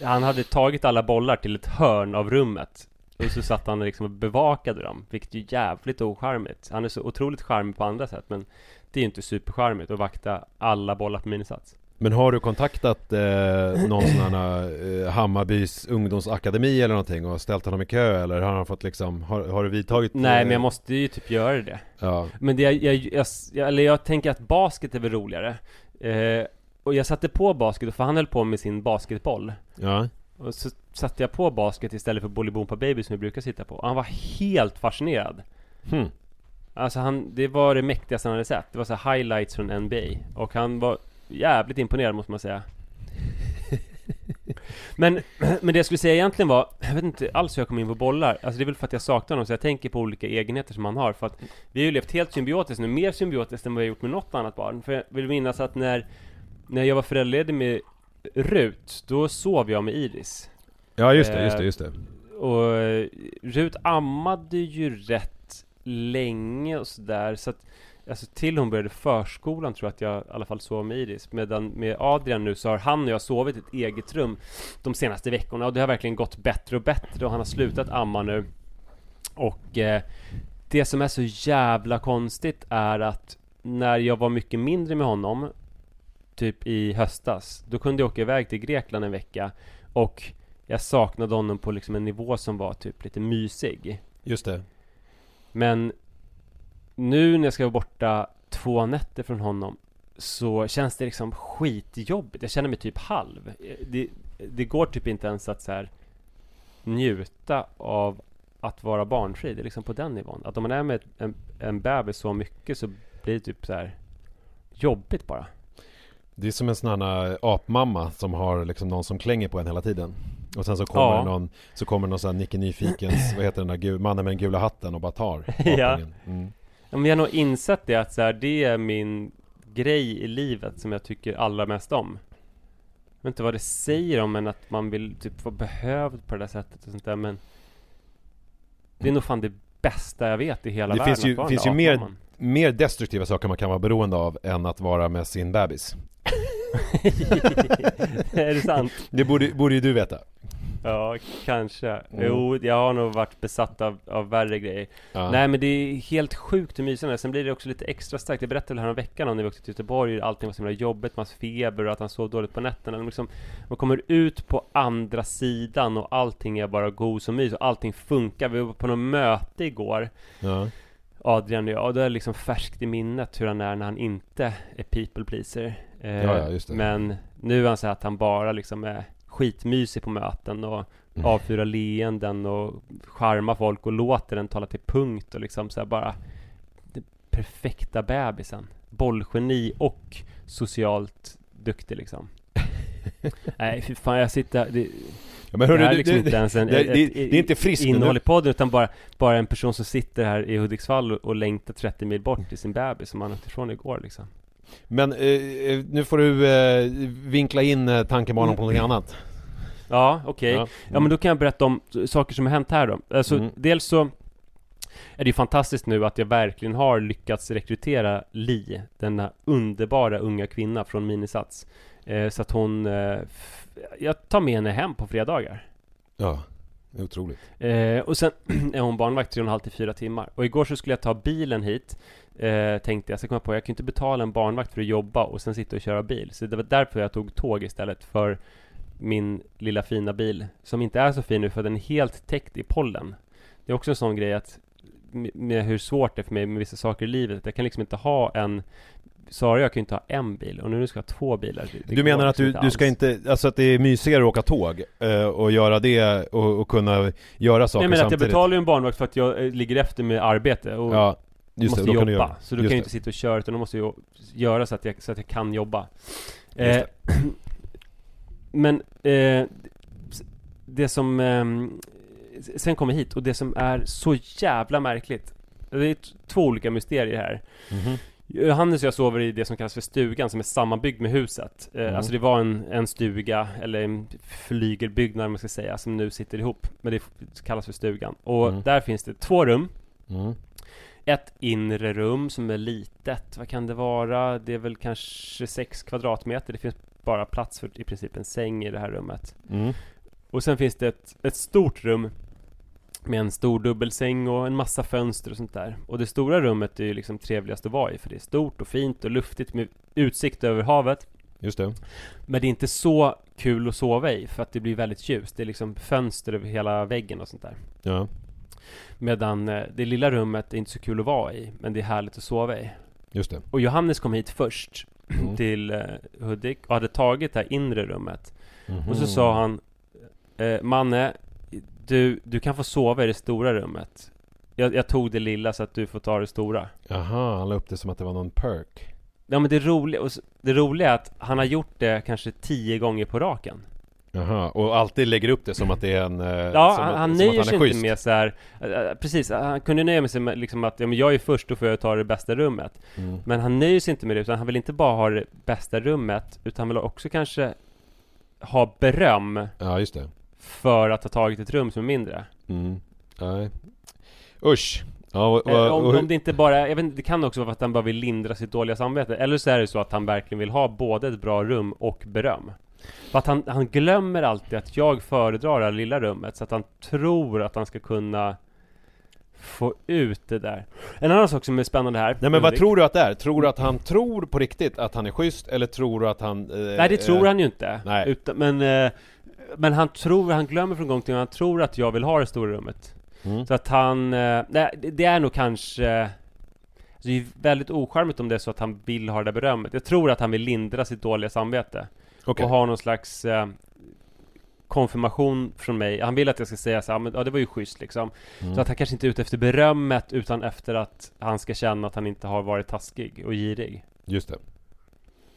Han hade tagit alla bollar till ett hörn av rummet Och så satt han liksom och bevakade dem Vilket är ju jävligt ocharmigt. Han är så otroligt charmig på andra sätt Men det är ju inte supercharmigt att vakta alla bollar på minisats Men har du kontaktat eh, någon sån här eh, Hammarbys ungdomsakademi eller någonting och ställt honom i kö eller har han fått liksom, har, har du vidtagit? Nej eh, men jag måste ju typ göra det. Ja, Men det, jag, jag, jag, jag, eller jag tänker att basket är väl roligare. Eh, Och jag satte på basket, för han höll på med sin basketboll. Ja, Och så satte jag på basket istället för Bolibompa Baby som vi brukar sitta på. Och han var helt fascinerad. Hmm. Alltså han, det var det mäktigaste han hade sett. Det var så highlights från NBA Och han var jävligt imponerad måste man säga. Men, men det jag skulle säga egentligen var Jag vet inte alls hur jag kom in på bollar. Alltså det är väl för att jag saknar honom Så jag tänker på olika egenheter som han har. För att vi har ju levt helt symbiotiskt nu Mer symbiotiskt än vad vi har gjort med något annat barn. För jag vill minnas att när När jag var föräldraledig med Rut Då sov jag med Iris. Ja just det, just det, just det. och eh, Rut ammade ju rätt länge och sådär så att Alltså till hon började förskolan tror jag att jag i alla fall sov med Iris. Medan med Adrian nu så har han och jag sovit i ett eget rum De senaste veckorna. Och det har verkligen gått bättre och bättre och han har slutat amma nu. Och eh, Det som är så jävla konstigt är att När jag var mycket mindre med honom Typ i höstas Då kunde jag åka iväg till Grekland en vecka Och jag saknade honom på liksom en nivå som var typ lite mysig. Just det. Men Nu när jag ska vara borta två nätter från honom Så känns det liksom skitjobbigt Jag känner mig typ halv Det, det går typ inte ens att så här Njuta av att vara barnfri Det är liksom på den nivån Att om man är med en, en bebis så mycket så blir det typ så här Jobbigt bara Det är som en sån här apmamma som har liksom någon som klänger på en hela tiden Och sen så kommer Ja. någon Så kommer någon sån här Nicke Nyfikens Vad heter den där mannen med den gula hatten och bara tar Ja. apungen. mm. Men jag har nog insett det att så här, det är min grej i livet som jag tycker allra mest om. Jag vet inte vad det säger om men att man vill typ vara behövd på det där sättet och sånt där men Det är nog fan det bästa jag vet i hela Det världen finns ju- vara finns ju mer-. Mer destruktiva saker man kan vara beroende av Än att vara med sin bebis Är det sant? Det borde, borde ju du veta Ja, kanske. Mm. Jo, jag har nog varit besatt av, av värre grejer. ja. Nej men det är helt sjukt hur mysigt det är. Sen blir det också lite extra starkt. Jag berättade väl här om veckan om när vi åkte till Göteborg. Allting var så himla jobbigt, man feber och att han sov dåligt på nätterna. Men Liksom, man kommer ut på andra sidan och allting är bara gos och mys och allting funkar. Vi var på något möte igår. ja. Adrian och jag, och det är liksom färskt i minnet hur han är när han inte är people pleaser. Eh, Ja, ja, det. Men nu är han så här att han bara liksom är skitmysig på möten och Mm. avfyrar leenden och charmar folk och låter den tala till punkt och liksom så här bara den perfekta bebisen. Bollgeni och socialt duktig liksom. Nej, fy fan jag sitter... Det, Ja, men det hörru, här är liksom du- inte ens en, det, ett, det, det är inte friskt innehåll i podden utan bara, bara en person som sitter här i Hudiksvall och, och längtar 30 mil bort till sin bebis som han åkte ifrån igår liksom. Men eh, eh, nu får du eh, vinkla in eh, tankebanan på någonting annat Ja, okej. Ja. Ja men då kan jag berätta om saker som har hänt här då. Alltså Mm. dels så är det ju fantastiskt nu att jag verkligen har lyckats rekrytera Li, denna underbara unga kvinna från Minisats. Eh, så att hon, eh, jag tar med henne hem på fredagar. Ja, det är otroligt Eh, och sen är hon barnvakt tre och en halv till fyra timmar. Och igår så skulle jag ta bilen hit. Eh, tänkte jag, så kom jag på, jag kan inte betala en barnvakt för att jobba och sen sitta och köra bil. Så det var därför jag tog tåg istället för min lilla fina bil. Som inte är så fin nu för den är helt täckt i pollen. Det är också en sån grej att med- hur svårt det är för mig med vissa saker i livet. Jag kan liksom inte ha en Sara jag kan ju inte ha en bil och nu ska jag ha två bilar. Det- Du menar att du, du ska inte, alltså att det är mysigare att åka tåg eh, och göra det och, och kunna göra saker Nej men att jag samtidigt? betalar ju en barnvakt för att jag eh, ligger efter med arbete och Ja, just måste det, kan jobba. du göra Så då just kan det. inte sitta och köra utan då måste jag göra så att jag, så att jag kan jobba. Eh, men eh, det som eh, Sen kom vi hit och det som är så jävla märkligt Det är två olika mysterier här Mhm. Johannes och jag sover i det som kallas för stugan som är sammanbyggd med huset eh, Mm. Alltså det var en, en stuga eller en flygelbyggnad man ska säga som nu sitter ihop Men det kallas för stugan Och Mm. där finns det två rum Mm. Ett inre rum som är litet. Vad kan det vara? Det är väl kanske 6 kvadratmeter. Det finns bara plats för i princip en säng i det här rummet. Mm. Och sen finns det ett, ett stort rum med en stor dubbelsäng och en massa fönster och sånt där. Och det stora rummet är ju liksom trevligast att vara i för det är stort och fint och luftigt med utsikt över havet. Just det Men det är inte så kul att sova i för att det blir väldigt ljust. Det är liksom fönster över hela väggen och sånt där. Ja, Medan eh, det lilla rummet är inte så kul att vara i, men det är härligt att sova i. just det Och Johannes kom hit först Mm. till eh, Hudik och hade tagit det här inre rummet. Mhm. Och så sa han eh, Manne, du, du kan få sova i det stora rummet. Jag, jag tog det lilla så att du får ta det stora. Jaha, han la upp det som att det var någon perk Ja men det roliga, det roliga är att han har gjort det kanske tio gånger på raken. Jaha, och alltid lägger upp det som att det är en... eh, Ja, som han, han nöjer sig inte med så här, eh, Precis, han kunde nöja sig med liksom att ja, men jag är först, då får jag ta det bästa rummet. Mm. Men han nöjer sig inte med det, utan han vill inte bara ha det bästa rummet, utan han vill också kanske ha beröm Ja, just det för att ha tagit ett rum som är mindre. mm. Nej Usch Ja, och, Eh, och, om, och, om det inte bara, jag vet inte, det kan också vara för att han bara vill lindra sitt dåliga samvete. Eller så är det så att han verkligen vill ha både ett bra rum och beröm. För att han, han glömmer alltid att jag föredrar det här lilla rummet, så att han tror att han ska kunna få ut det där. En annan sak som är spännande här. Nej men vad tror du att det är? Tror du att han tror på riktigt att han är schysst? Eller tror du att han... Eh, Nej det tror eh, han ju inte. nej. Utan, men, eh, men han tror, han glömmer från gång till gång, han tror att jag vill ha det stora rummet. Mm. Så att han, eh, nej, det- är nog kanske Så det är väldigt ocharmigt om det är så att han vill ha det där berömmet. Jag tror att han vill lindra sitt dåliga samvete. Okej. Och ha någon slags eh, konfirmation från mig. Han vill att jag ska säga så här, men ja det var ju schysst liksom. Mm. Så att han kanske inte är ute efter berömmet utan efter att han ska känna att han inte har varit taskig och girig. Just det.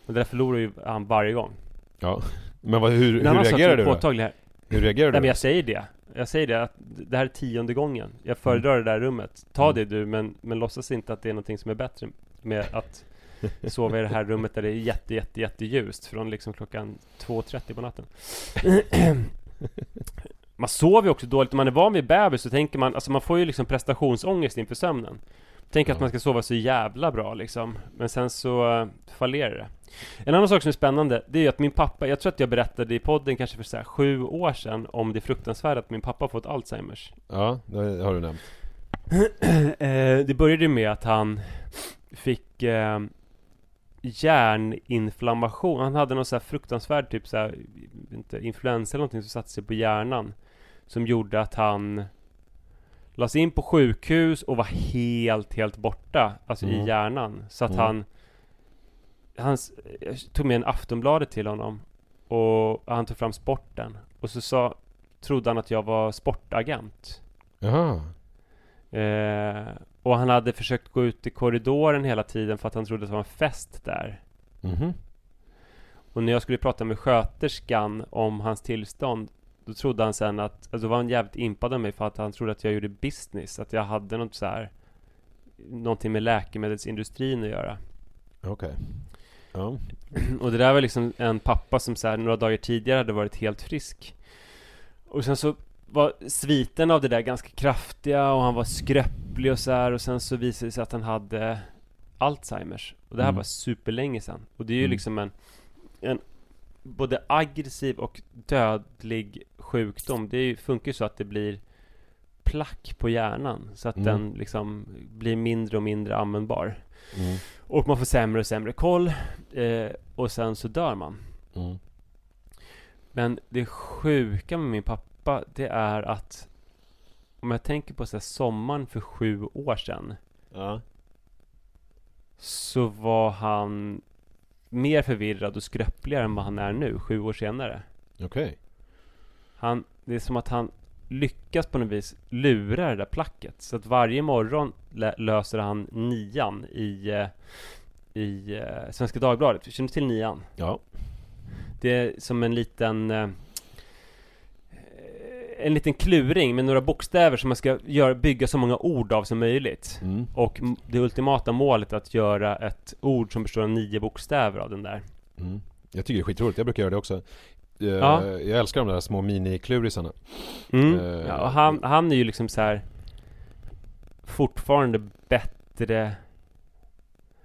Och det där förlorar ju han varje gång. Ja. Men vad, hur, hur reagerar du påtaglig här. Hur reagerar Nej du? men jag säger det. Jag säger det att det här är tionde gången. Jag föredrar det där rummet. Ta Mm. det du, men, men låtsas inte att det är någonting som är bättre med att sova i det här rummet där det är jätte, jätte, jätte ljust från liksom klockan 2.30 på natten. man sover ju också dåligt. Om man är van vid bebis så tänker man, alltså man får ju liksom prestationsångest inför sömnen. Att Ja. man ska sova så jävla bra liksom. Men sen så uh, fallerar det. En annan sak som är spännande, det är ju att min pappa, jag tror att jag berättade i podden kanske för så här sju år sedan om det fruktansvärda att min pappa har fått Alzheimers. Ja, det har du nämnt. Eh, det började ju med att han fick eh, hjärninflammation. Han hade någon så här fruktansvärd typ så här, inte, influensa eller någonting som satte sig på hjärnan. Som gjorde att han lades in på sjukhus och var helt, helt borta. Alltså Mm. i hjärnan. Så att Mm. han han tog med en Aftonbladet till honom och han tog fram sporten och så sa, trodde han att jag var sportagent. Jaha. Eh, och han hade försökt gå ut i korridoren hela tiden för att han trodde att det var en fest där. Mhm. Och när jag skulle prata med sköterskan om hans tillstånd Då trodde han sen att, alltså då var han jävligt impad av mig för att han trodde att jag gjorde business Att jag hade något så här Någonting med läkemedelsindustrin att göra Okej. Ja. Och det där var liksom en pappa som så här, några dagar tidigare hade varit helt frisk Och sen så var sviten av det där ganska kraftiga och han var skröplig och så här och sen så visade det sig att han hade Alzheimers Och det här Mm. var superlänge sedan Och det är ju Mm. liksom en, en Både aggressiv och dödlig sjukdom Det är funkar ju så att det blir Plack på hjärnan Så att Mm. den liksom blir mindre och mindre användbar Mm. och man får sämre och sämre koll eh, Och sen så dör man Mm. Men det sjuka med min pappa Det är att Om jag tänker på så här, sommaren för sju år sedan Ja. Så var han Mer förvirrad och skröpligare än vad han är nu Sju år senare Okej. Han, det är som att han lyckas på något vis lura det där placket. Så att varje morgon löser han nian i, eh, i eh, Svenska Dagbladet. Känner du till nian? Ja. Det är som en liten eh, En liten kluring med några bokstäver som man ska göra, bygga så många ord av som möjligt. Mm. Och det ultimata målet är att göra ett ord som består av nio bokstäver av den där. Mm. Jag tycker det är skitroligt, jag brukar göra det också. Eh, Ja. Jag älskar de där små mini-klurisarna. Mm. Eh, Ja, och han, han är ju liksom så här Fortfarande bättre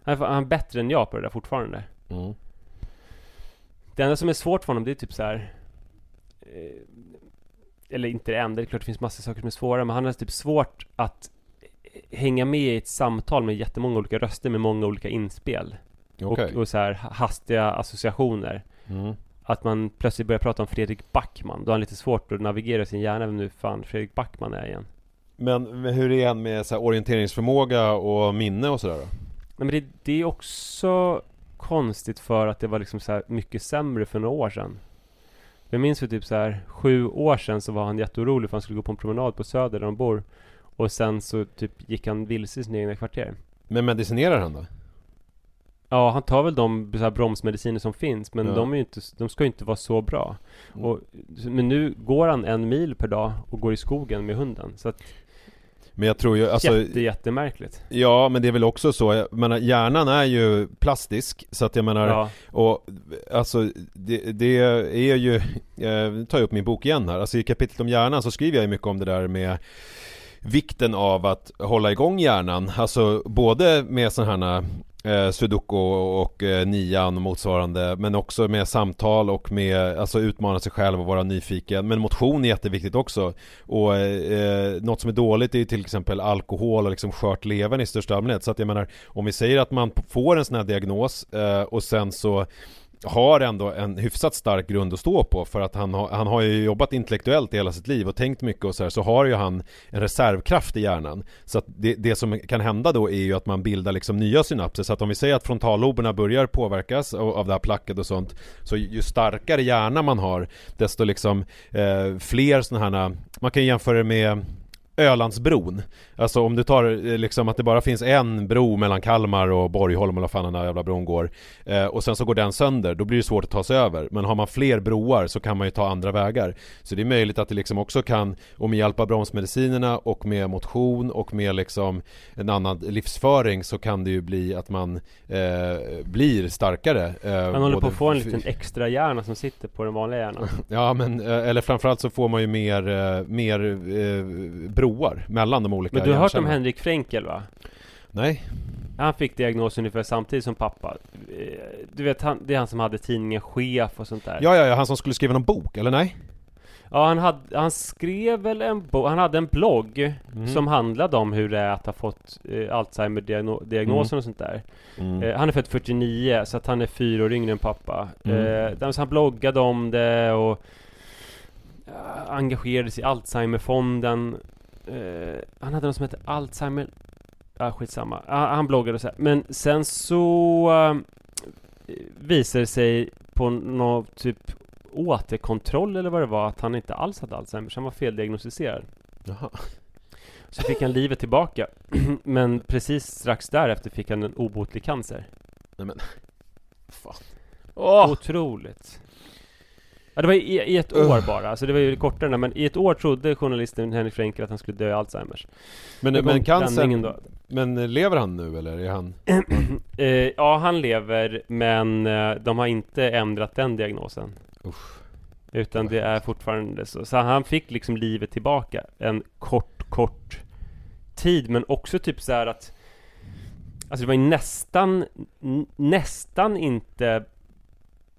han är, han är bättre än jag på det där fortfarande Mm. Det enda som är svårt för honom det är typ så här eh, Eller inte det enda, det är klart det finns massa saker som är svåra Men han har typ svårt att Hänga med i ett samtal med jättemånga olika röster med många olika inspel Okej. och, och så här hastiga associationer Mm. Att man plötsligt börjar prata om Fredrik Backman Då har han lite svårt att navigera i sin hjärna Vem nu fan Fredrik Backman är igen Men hur är han med så här, orienteringsförmåga och minne och sådär då? Nej, men det, det är också konstigt för att det var liksom så mycket sämre för några år sedan. Jag minns för typ så här sju år sedan så var han jätteorolig för han skulle gå på en promenad på Söder där de bor. Och sen så typ gick han vilse i sin egna kvarter. Men medicinerar han då? Ja, han tar väl de så här bromsmediciner som finns, men Ja. de, är inte, de ska ju inte vara så bra. Mm. Och, men nu går han en mil per dag och går i skogen med hunden. Så att, Men jag tror ju, alltså jätte, jättemärkligt. Ja, men det är väl också så, jag menar, hjärnan är ju plastisk, så att jag menar, Ja. och alltså det, det är ju, eh, tar jag upp min bok igen här, alltså i kapitlet om hjärnan så skriver jag ju mycket om det där med vikten av att hålla igång hjärnan, alltså både med sådana här eh, sudoku och eh, nian och motsvarande men också med samtal och med alltså utmana sig själv och vara nyfiken. Men motion är jätteviktigt också. Och eh, eh, något som är dåligt är ju till exempel alkohol och liksom skört levern i största allmänhet. Så att jag menar om vi säger att man får en sån här diagnos eh, och sen så har ändå en hyfsat stark grund att stå på för att han har, han har ju jobbat intellektuellt i hela sitt liv och tänkt mycket och så här, så har ju han en reservkraft i hjärnan. Så att det, det som kan hända då är ju att man bildar liksom nya synapser. Så att om vi säger att frontalloberna börjar påverkas av, av det här placket och sånt, så ju starkare hjärna man har, desto liksom eh, fler sådana här, man kan jämföra det med Ölandsbron. Alltså om du tar eh, liksom att det bara finns en bro mellan Kalmar och Borgholm eller fan den där jävla bron går eh, Och sen så går den sönder, då blir det svårt att ta sig över. Men har man fler broar så kan man ju ta andra vägar. Så det är möjligt att det liksom också kan Och med hjälp av bromsmedicinerna och med motion och med liksom En annan livsföring så kan det ju bli att man eh, Blir starkare eh, Man håller på att få en liten extra hjärna som sitter på den vanliga hjärnan. Ja men, eh, eller framförallt så får man ju mer, eh, mer eh, broar mellan de olika Men du har hört om Henrik Fränkel va? Nej Han fick diagnosen ungefär samtidigt som pappa eh, Du vet, han, det är han som hade tidningen Chef och sånt där Ja, ja, ja, han som skulle skriva någon bok, eller nej? Ja, han, hade, han skrev väl en bok, han hade en blogg mm. som handlade om hur det är att ha fått eh, Alzheimer-diagnosen mm. och sånt där. Mm. Eh, han är född 49, så att han är fyra år yngre än pappa. Mm. Eh, han bloggade om det och uh, engagerade sig i Alzheimerfonden eh, Han hade något som hette Alzheimer. Ah, skitsamma. Ah, Han bloggade och så här. Men sen så uh, Visade det sig på någon typ återkontroll eller vad det var att han inte alls hade Alzheimer så han var feldiagnostiserad. Jaha. Så fick han livet tillbaka. Men precis strax därefter fick han en obotlig cancer. Nej men. Fan. Oh! Otroligt Ja, det var i, i ett år bara, alltså det var ju kortare men i ett år trodde journalisten Henrik Frenkel att han skulle dö i Alzheimers Men, men cancern, då. men lever han nu eller är han? eh, ja, han lever men eh, de har inte ändrat den diagnosen Usch. Utan det är fortfarande så, så han fick liksom livet tillbaka en kort, kort tid men också typ så att Alltså det var ju nästan, nästan inte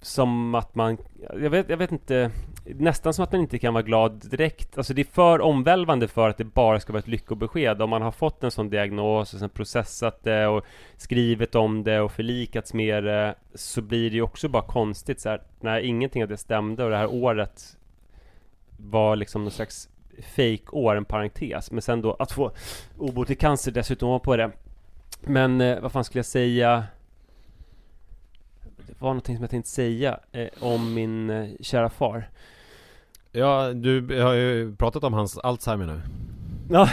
som att man, jag vet, jag vet inte, nästan som att man inte kan vara glad direkt. Alltså det är för omvälvande för att det bara ska vara ett lyckobesked. Om man har fått en sån diagnos och sen processat det och skrivit om det och förlikats med det så blir det ju också bara konstigt så här, när ingenting av det stämde och det här året var liksom någon slags fake-år, en parentes. Men sen då att få obotlig cancer dessutom på det. Men eh, vad fan skulle jag säga? Var någonting som jag tänkte säga eh, om min eh, kära far. Ja, du har ju pratat om hans Alzheimer nu. Ja,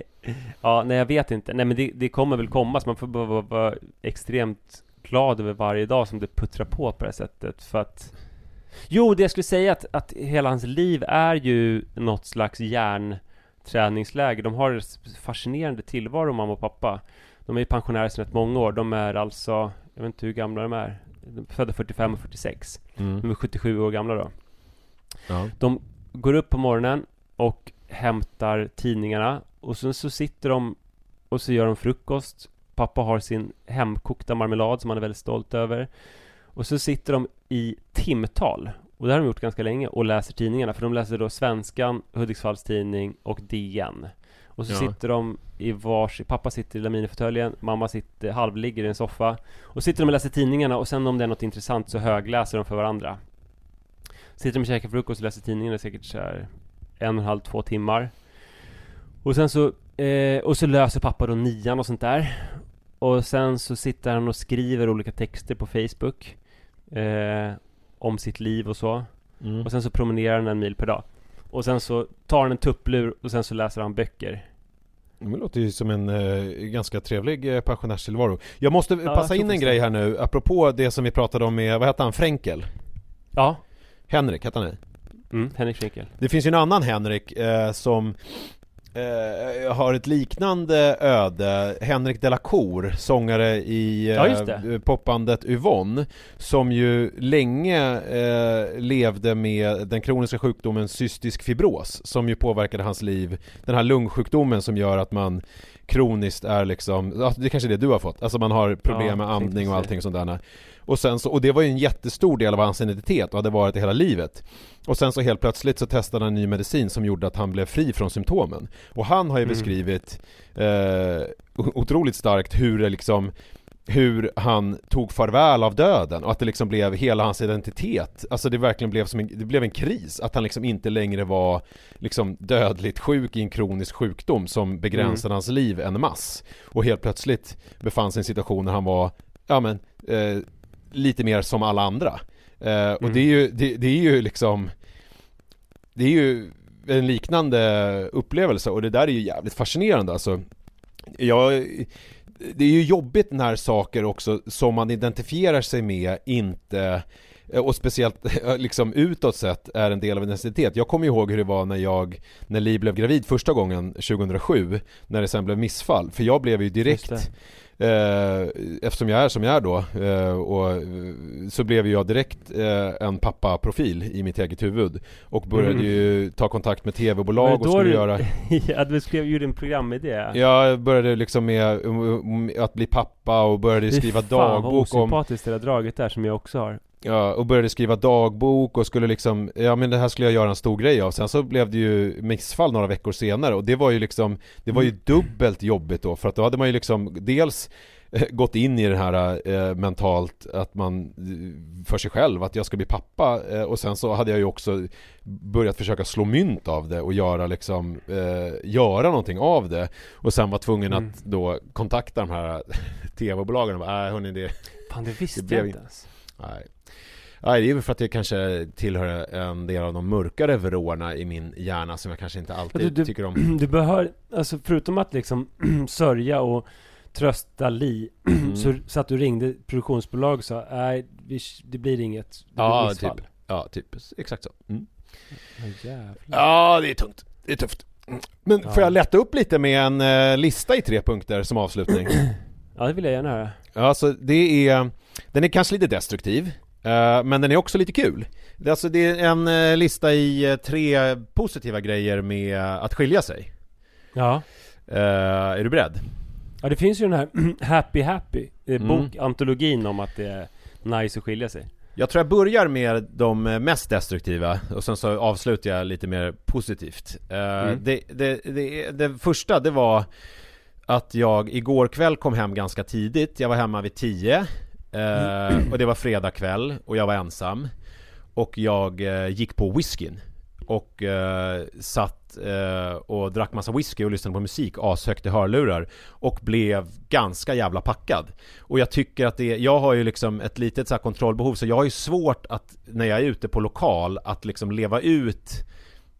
ja nej jag vet inte. Nej men det, det kommer väl komma, så man får bara vara, vara extremt glad över varje dag som det puttrar på på det här sättet. För att Jo, det jag skulle säga att, att hela hans liv är ju något slags hjärnträningsläger. De har ett fascinerande tillvaro, mamma och pappa. De är ju pensionärer sedan rätt många år. De är alltså, jag vet inte hur gamla de är födda 45 och 46. Mm. De är 77 år gamla då. Ja. De går upp på morgonen och hämtar tidningarna och sen så sitter de och så gör de frukost. Pappa har sin hemkokta marmelad som han är väldigt stolt över. Och så sitter de i timtal och det har de gjort ganska länge och läser tidningarna för de läser då Svenskan, Hudiksvalls Tidning och DN. Och så ja. sitter de i vars... Pappa sitter i laminfåtöljen, mamma sitter halvligger i en soffa. Och sitter de och läser tidningarna och sen om det är något intressant så högläser de för varandra. Sitter de och käkar frukost och läser tidningarna säkert så här en och en halv, två timmar. Och sen så, eh, och så löser pappa då nian och sånt där. Och sen så sitter han och skriver olika texter på Facebook. Eh, om sitt liv och så. Mm. Och sen så promenerar han en mil per dag. Och sen så tar han en tupplur och sen så läser han böcker. Det låter ju som en eh, ganska trevlig eh, pensionärstillvaro Jag måste ja, passa in en grej här nu apropå det som vi pratade om med, vad hette han, Fränkel? Ja. Henrik, hette han det? Mm, Henrik Fränkel Det finns ju en annan Henrik eh, som eh, har ett liknande öde. Henrik Delacour, sångare i eh, ja, popbandet Yvonne Som ju länge eh, levde med den kroniska sjukdomen cystisk fibros Som ju påverkade hans liv. Den här lungsjukdomen som gör att man kroniskt är liksom, det är kanske är det du har fått, alltså man har problem ja, med andning och allting sånt där och sen så, och det var ju en jättestor del av hans identitet och hade varit det hela livet. Och sen så helt plötsligt så testade han en ny medicin som gjorde att han blev fri från symptomen. Och han har ju mm. beskrivit eh, otroligt starkt hur det liksom hur han tog farväl av döden och att det liksom blev hela hans identitet. Alltså det verkligen blev som en, det blev en kris Att han liksom inte längre var liksom dödligt sjuk i en kronisk sjukdom som begränsade hans liv en mass. Och helt plötsligt befann sig i en situation när han var, ja men, eh, lite mer som alla andra eh, Och Mm. det är ju, det, det är ju liksom Det är ju en liknande upplevelse och det där är ju jävligt fascinerande alltså Jag det är ju jobbigt när saker också som man identifierar sig med inte och speciellt liksom utåt sett är en del av en identitet. Jag kommer ihåg hur det var när jag, när Li blev gravid första gången 2007, när det sen blev missfall. För jag blev ju direkt, eh, eftersom jag är som jag är då, eh, och, eh, så blev jag direkt eh, en pappaprofil i mitt eget huvud. Och började Mm. ju ta kontakt med tv-bolag och skulle du- göra ja, du skrev ju din programidé Jag började liksom med um, att bli pappa och började Fy skriva fan, vad dagbok om osympatiskt det där draget där som jag också har Ja, och började skriva dagbok och skulle liksom Ja men det här skulle jag göra en stor grej av Sen så blev det ju missfall några veckor senare och det var ju liksom Det var ju dubbelt jobbigt då för att då hade man ju liksom Dels eh, gått in i det här eh, mentalt att man eh, för sig själv att jag ska bli pappa eh, och sen så hade jag ju också börjat försöka slå mynt av det och göra liksom eh, göra någonting av det och sen var tvungen Mm. att då kontakta de här tv-bolagen och bara, äh, hörni det Fan det visste Det blev jag inte ens Nej. Nej, det är väl för att det kanske tillhör en del av de mörkare vrårna i min hjärna som jag kanske inte alltid Du- du- tycker om. Du behöver, alltså förutom att liksom sörja och trösta Li Mm. så, så att du ringde produktionsbolag och sa nej, det blir inget, det blir Ja, missfall." typ. Ja, typ. Exakt så. Mm. Ja, jävlar. Ja, det är tungt. Det är tufft. Men Ja. får jag lätta upp lite med en eh, lista i tre punkter som avslutning? ja, det vill jag gärna höra Ja, Alltså det är, den är kanske lite destruktiv, men den är också lite kul. Det är Alltså det är en eh, lista i eh, tre positiva grejer med att skilja sig. Ja Eh, är du beredd? Ja det finns ju den här Happy Happy eh, Mm. Bokantologin om att det är nice att skilja sig Jag tror jag börjar med de mest destruktiva och sen så avslutar jag lite mer positivt. Eh, Mm. det, det, det, det första det var att jag igår kväll kom hem ganska tidigt. Jag var hemma vid 10 eh, och det var fredag kväll och jag var ensam. Och jag eh, gick på whiskyn och eh, satt eh, och drack massa whisky och lyssnade på musik ashögt i hörlurar och blev ganska jävla packad. Och jag tycker att det, jag har ju liksom ett litet så här kontrollbehov så jag har ju svårt att när jag är ute på lokal att liksom leva ut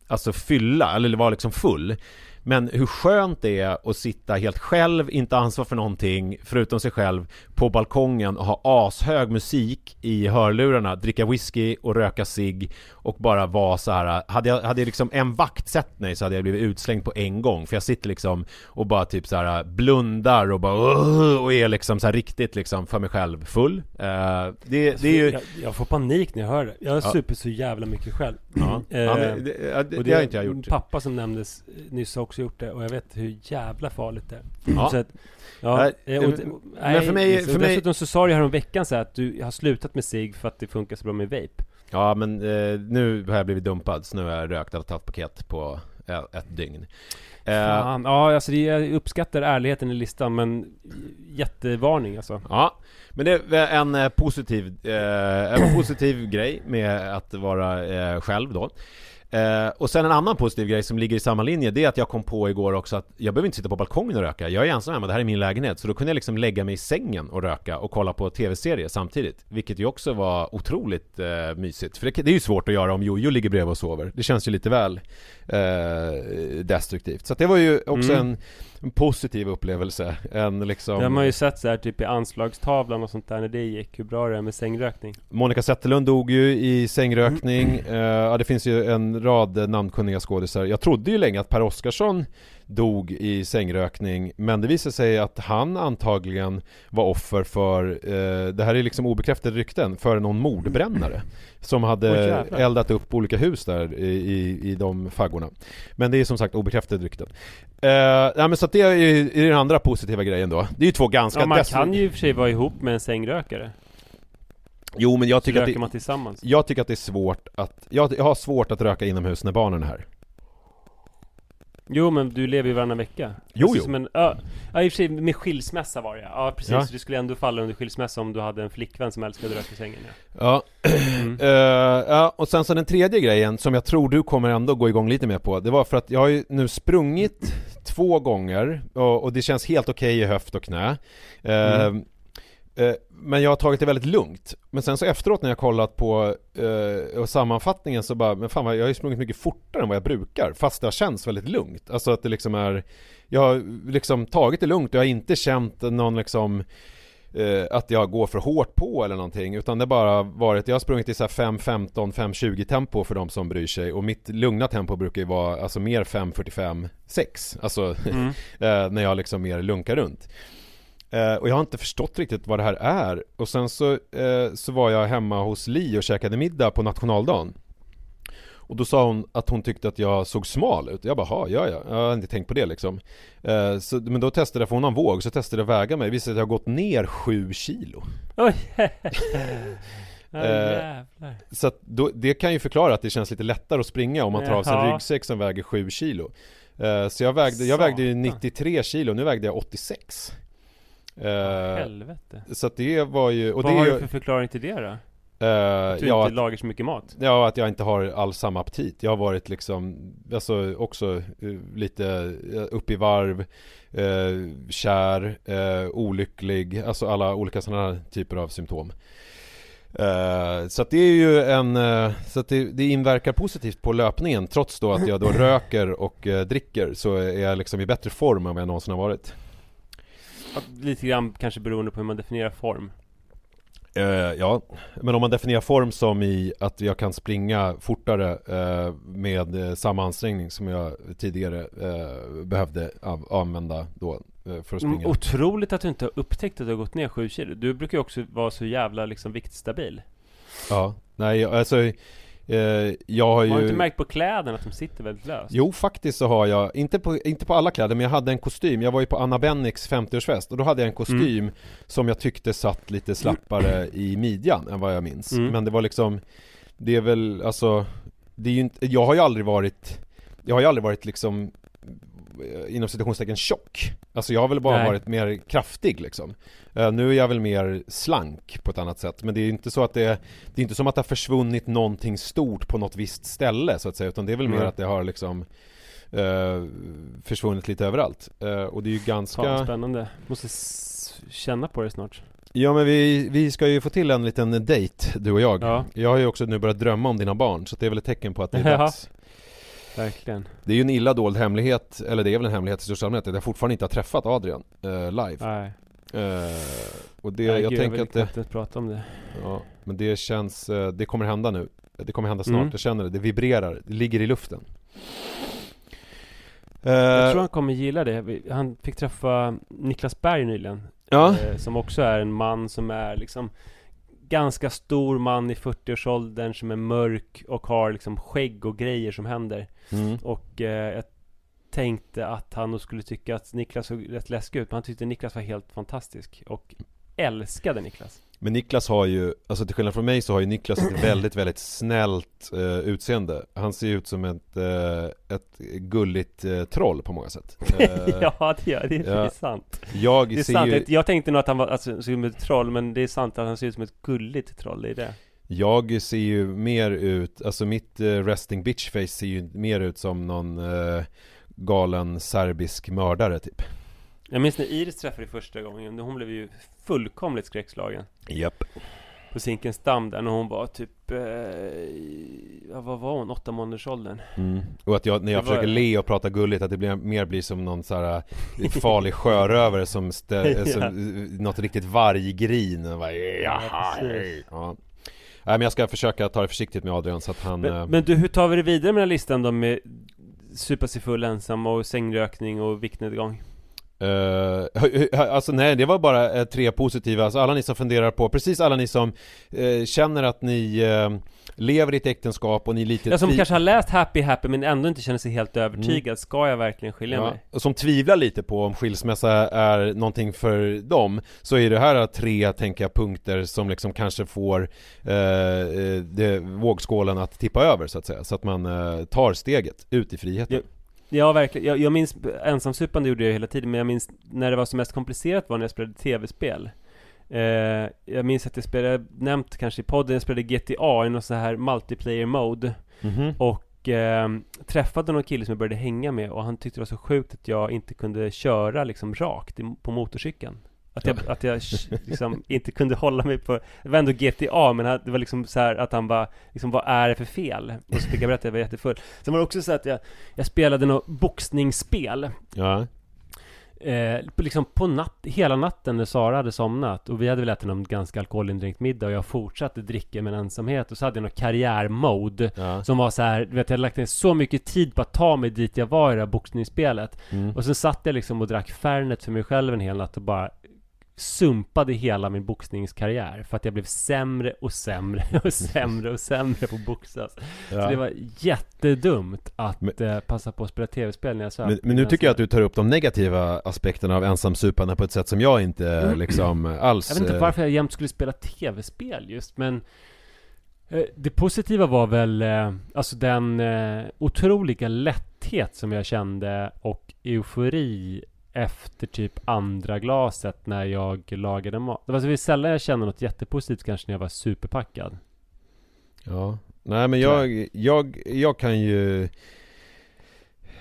Alltså fylla, eller vara liksom full men hur skönt det är att sitta helt själv, inte ansvar för någonting förutom sig själv på balkongen och ha ashög musik i hörlurarna, dricka whisky och röka cigg och bara vara så här. Hade jag, hade jag liksom en vakt sett mig så hade jag blivit utslängd på en gång för jag sitter liksom och bara typ så här blundar och bara och är liksom så här riktigt liksom för mig själv full. Eh, det, det är ju... jag, jag får panik när jag hör det Jag har Ja. supit så jävla mycket själv Ja, Eh, ja, det, det, det, det har inte jag gjort. pappa som nämndes nyss har också gjort det och jag vet hur jävla farligt det är Ja. så att, ja, Nej, eh, och, men och, för mig- så för mig- Dessutom så sa du här om veckan så här att du har slutat med sig för att det funkar så bra med vape Ja men eh, nu har jag blivit dumpad så nu har jag rökt ett halvt paket på ett, ett dygn. Eh, Fan, ja alltså det, jag uppskattar ärligheten i listan men jättevarning alltså Ja, men det är en eh, positiv, eh, en positiv grej med att vara eh, själv då. Eh, och sen en annan positiv grej som ligger i samma linje, det är att jag kom på igår också att jag behöver inte sitta på balkongen och röka. Jag är ensam hemma, det här är min lägenhet. Så då kunde jag liksom lägga mig i sängen och röka och kolla på tv-serier samtidigt. Vilket ju också var otroligt eh, mysigt. För det, det är ju svårt att göra om Jojo ligger bredvid och sover. Det känns ju lite väl eh, destruktivt. Så det var ju också Mm. en, en positiv upplevelse. En liksom... Det har man ju sett så här typ i anslagstavlan och sånt där när det gick, hur bra det är med sängrökning Monica Zetterlund dog ju i sängrökning, eh, ja, det finns ju en rad namnkunniga skådisar Jag trodde ju länge att Per Oscarsson dog i sängrökning Men det visade sig att han antagligen var offer för, eh, det här är liksom obekräftade rykten, för någon mordbrännare Som hade jävlar. eldat upp olika hus där i, i, i de faggorna. Men det är som sagt obekräftade rykten. Eh, ja, men så att det är är den andra positiva grejen då. Det är ju två ganska Ja man kan ju i och för sig vara ihop med en sängrökare. Jo men jag tycker att det, Jag tycker att det är svårt att, jag, jag har svårt att röka inomhus när barnen är här Jo men du lever ju varannan vecka Jo, Alltså jo. som en, ja, ja i och för sig med skilsmässa var det ja. precis, Ja. du skulle ändå falla under skilsmässa om du hade en flickvän som älskade rök i sängen ja. Ja, Mm. Eh, ja, och sen så den tredje grejen som jag tror du kommer ändå gå igång lite mer på Det var för att jag har ju nu sprungit två gånger och, och det känns helt okej i höft och knä Eh, Mm. Eh, Men jag har tagit det väldigt lugnt. Men sen så efteråt när jag kollat på eh, sammanfattningen så bara Men fan vad, jag har ju sprungit mycket fortare än vad jag brukar Fast det har känts väldigt lugnt. Alltså att det liksom är Jag har liksom tagit det lugnt och jag har inte känt någon liksom eh, att jag går för hårt på eller någonting utan det har bara varit, jag har sprungit i så här 5.15, 5.20 tempo för de som bryr sig. Och mitt lugna tempo brukar ju vara alltså mer 5.45, 6 alltså Mm. eh, när jag liksom mer lunkar runt eh, och jag har inte förstått riktigt vad det här är och sen så, eh, så var jag hemma hos Li och käkade middag på nationaldagen och då sa hon att hon tyckte att jag såg smal ut. Jag bara, "Ha, ja ja, jag har inte tänkt på det liksom. Eh, så, men då testade jag, för hon har en våg, så testade jag att väga mig. Visade att jag har gått ner 7 kilo. Oj! Eh. Så då, det kan ju förklara att det känns lite lättare att springa om man tar av sig en ryggsäck som väger 7 kilo. Eh, så jag vägde, jag vägde ju Satan. 93 kilo, nu vägde jag 86. Eh, Helvete så att det var ju, och Vad det har är du ju, för förklaring till det då? eh, Att du ja, inte lagar så mycket mat? Ja, att jag inte har alls samma aptit. Jag har varit liksom, alltså också eh, lite upp i varv, eh, kär, eh, olycklig, alltså alla olika sådana här typer av symptom. Så att det är ju en, så att det, det inverkar positivt på löpningen trots då att jag då röker och dricker så är jag liksom i bättre form än vad jag någonsin har varit. Lite grann kanske beroende på hur man definierar form. Eh, ja, men om man definierar form som i att jag kan springa fortare eh, med eh, samma ansträngning som jag tidigare eh, behövde av, använda då för att Mm, springa. Otroligt att du inte har upptäckt att du har gått ner 7 kilo. Du brukar ju också vara så jävla liksom viktstabil. Ja, nej alltså jag har Har du ju inte märkt på kläderna att de sitter väldigt löst? Jo, faktiskt så har jag, inte på, inte på alla kläder, men jag hade en kostym. Jag var ju på Anna Bennicks 50-årsfest och då hade jag en kostym som jag tyckte satt lite slappare i midjan än vad jag minns. Mm. Men det var liksom, det är väl, alltså, det är ju inte, jag har ju aldrig varit, jag har ju aldrig varit liksom eh, inom citationstecken tjock. Alltså jag har väl bara Nej. varit mer kraftig liksom. Eh, nu är jag väl mer slank på ett annat sätt. Men det är ju inte så att det, det är inte som att det har försvunnit någonting stort på något visst ställe så att säga. Utan det är väl mer Mm. att det har liksom eh, försvunnit lite överallt. Eh, och det är ju ganska... Fan spännande Måste känna på det snart Ja men vi, vi ska ju få till en liten dejt, du och jag. Ja. Jag har ju också nu börjat drömma om dina barn, så det är väl ett tecken på att det är Ja. dags. Verkligen Det är ju en illa dold hemlighet, eller det är väl en hemlighet i största allmänhet, att jag fortfarande inte har träffat Adrian eh, live. Nej Eh, och det, Nej, jag gud, tänker vill att det, prata om det ja, men det känns, eh, det kommer hända nu. Det kommer hända snart, Mm. jag känner det, det vibrerar, det ligger i luften. Jag Eh, tror han kommer gilla det Han fick träffa Niklas Berg nyligen ja, eh, Som också är en man som är liksom Ganska stor man i 40-årsåldern som är mörk och har liksom skägg och grejer som händer mm. Och eh, jag tänkte att han nog skulle tycka att Niklas såg rätt läskig ut Men han tyckte Niklas var helt fantastisk Och älskade Niklas. Men Niklas har ju, alltså till skillnad från mig så har ju Niklas ett väldigt, väldigt snällt eh, utseende. Han ser ut som ett, eh, ett gulligt eh, troll på många sätt. Eh, Ja det, är, det, är, det ja. är sant. Jag Det är ser sant, ju, jag tänkte nog att han var alltså, såg ut som ett troll Men det är sant att han ser ut som ett gulligt troll, det är det. Jag ser ju mer ut, alltså mitt eh, resting bitch face ser ju mer ut som någon eh, galen serbisk mördare typ Jag minns när Iris träffade första gången Hon blev ju fullkomligt skräckslagen Japp På Zinkensdamm där när hon var typ eh, ja, Vad var hon? Åtta månaders åldern mm. Och att jag, när jag Det var- försöker le och prata gulligt, att det blir, mer blir som någon så här eh, farlig sjörövare som, stä, Ja. som eh, något riktigt varggrin och bara, Jaha, hej." ja. Nej men jag ska försöka ta det försiktigt med Adrian så att han eh, men, men du, hur tar vi det vidare med den här listan då med Supa sig full ensam och sängrökning och viktnedgång? Eh, alltså nej, det var bara eh, tre positiva, alltså alla ni som funderar på, precis alla ni som eh, känner att ni lever i ett äktenskap och ni lite Jag som tvi- kanske har läst Happy Happy men ändå inte känner sig helt övertygad Ska jag verkligen skilja ja, mig? och som tvivlar lite på om skilsmässa är någonting för dem Så är det här tre, tänker jag, punkter som liksom kanske får det, vågskålen att tippa över så att säga. Så att man tar steget ut i friheten. Ja. Ja, verkligen. Jag, jag minns, ensamsupande gjorde jag hela tiden, men jag minns när det var som mest komplicerat var när jag spelade tv-spel. Eh, jag minns att jag spelade, nämnt kanske i podden, jag spelade GTA i någon så här multiplayer mode. Mhm. Och eh, träffade någon kille som jag började hänga med och han tyckte det var så sjukt att jag inte kunde köra liksom rakt på motorcykeln. Att jag, att jag liksom inte kunde hålla mig på, det var ändå GTA men det var liksom så här att han bara, liksom vad är det för fel? Och så fick jag berätta att jag var jättefull. Sen var det också så att jag, jag spelade något boxningsspel Ja. Eh, på- liksom på natt, hela natten när Sara hade somnat och vi hade väl ätit någon ganska alkoholindränkt middag och jag fortsatte dricka med ensamhet och så hade jag någon karriärmode Ja. som var så här, du vet jag hade lagt ner så mycket tid på att ta mig dit jag var i det här boxningsspelet Mm. och sen satt jag liksom och drack Fernet för mig själv en hel natt och bara sumpade hela min boxningskarriär för att jag blev sämre och sämre och sämre och sämre på att boxas. Så det var jättedumt att Men- eh, passa på att spela tv-spel när jag söp. Men, men nu tycker jag att du tar upp de negativa aspekterna av ensamsuparna på ett sätt som jag inte liksom alls Jag vet inte eh, varför jag jämt skulle spela tv-spel just, men eh, det positiva var väl alltså den otroliga lätthet som jag kände och eufori efter typ andra glaset när jag lagade mat. Det var så det var sällan jag kände något jättepositivt kanske när jag var superpackad. Ja, nej men jag, jag, jag kan ju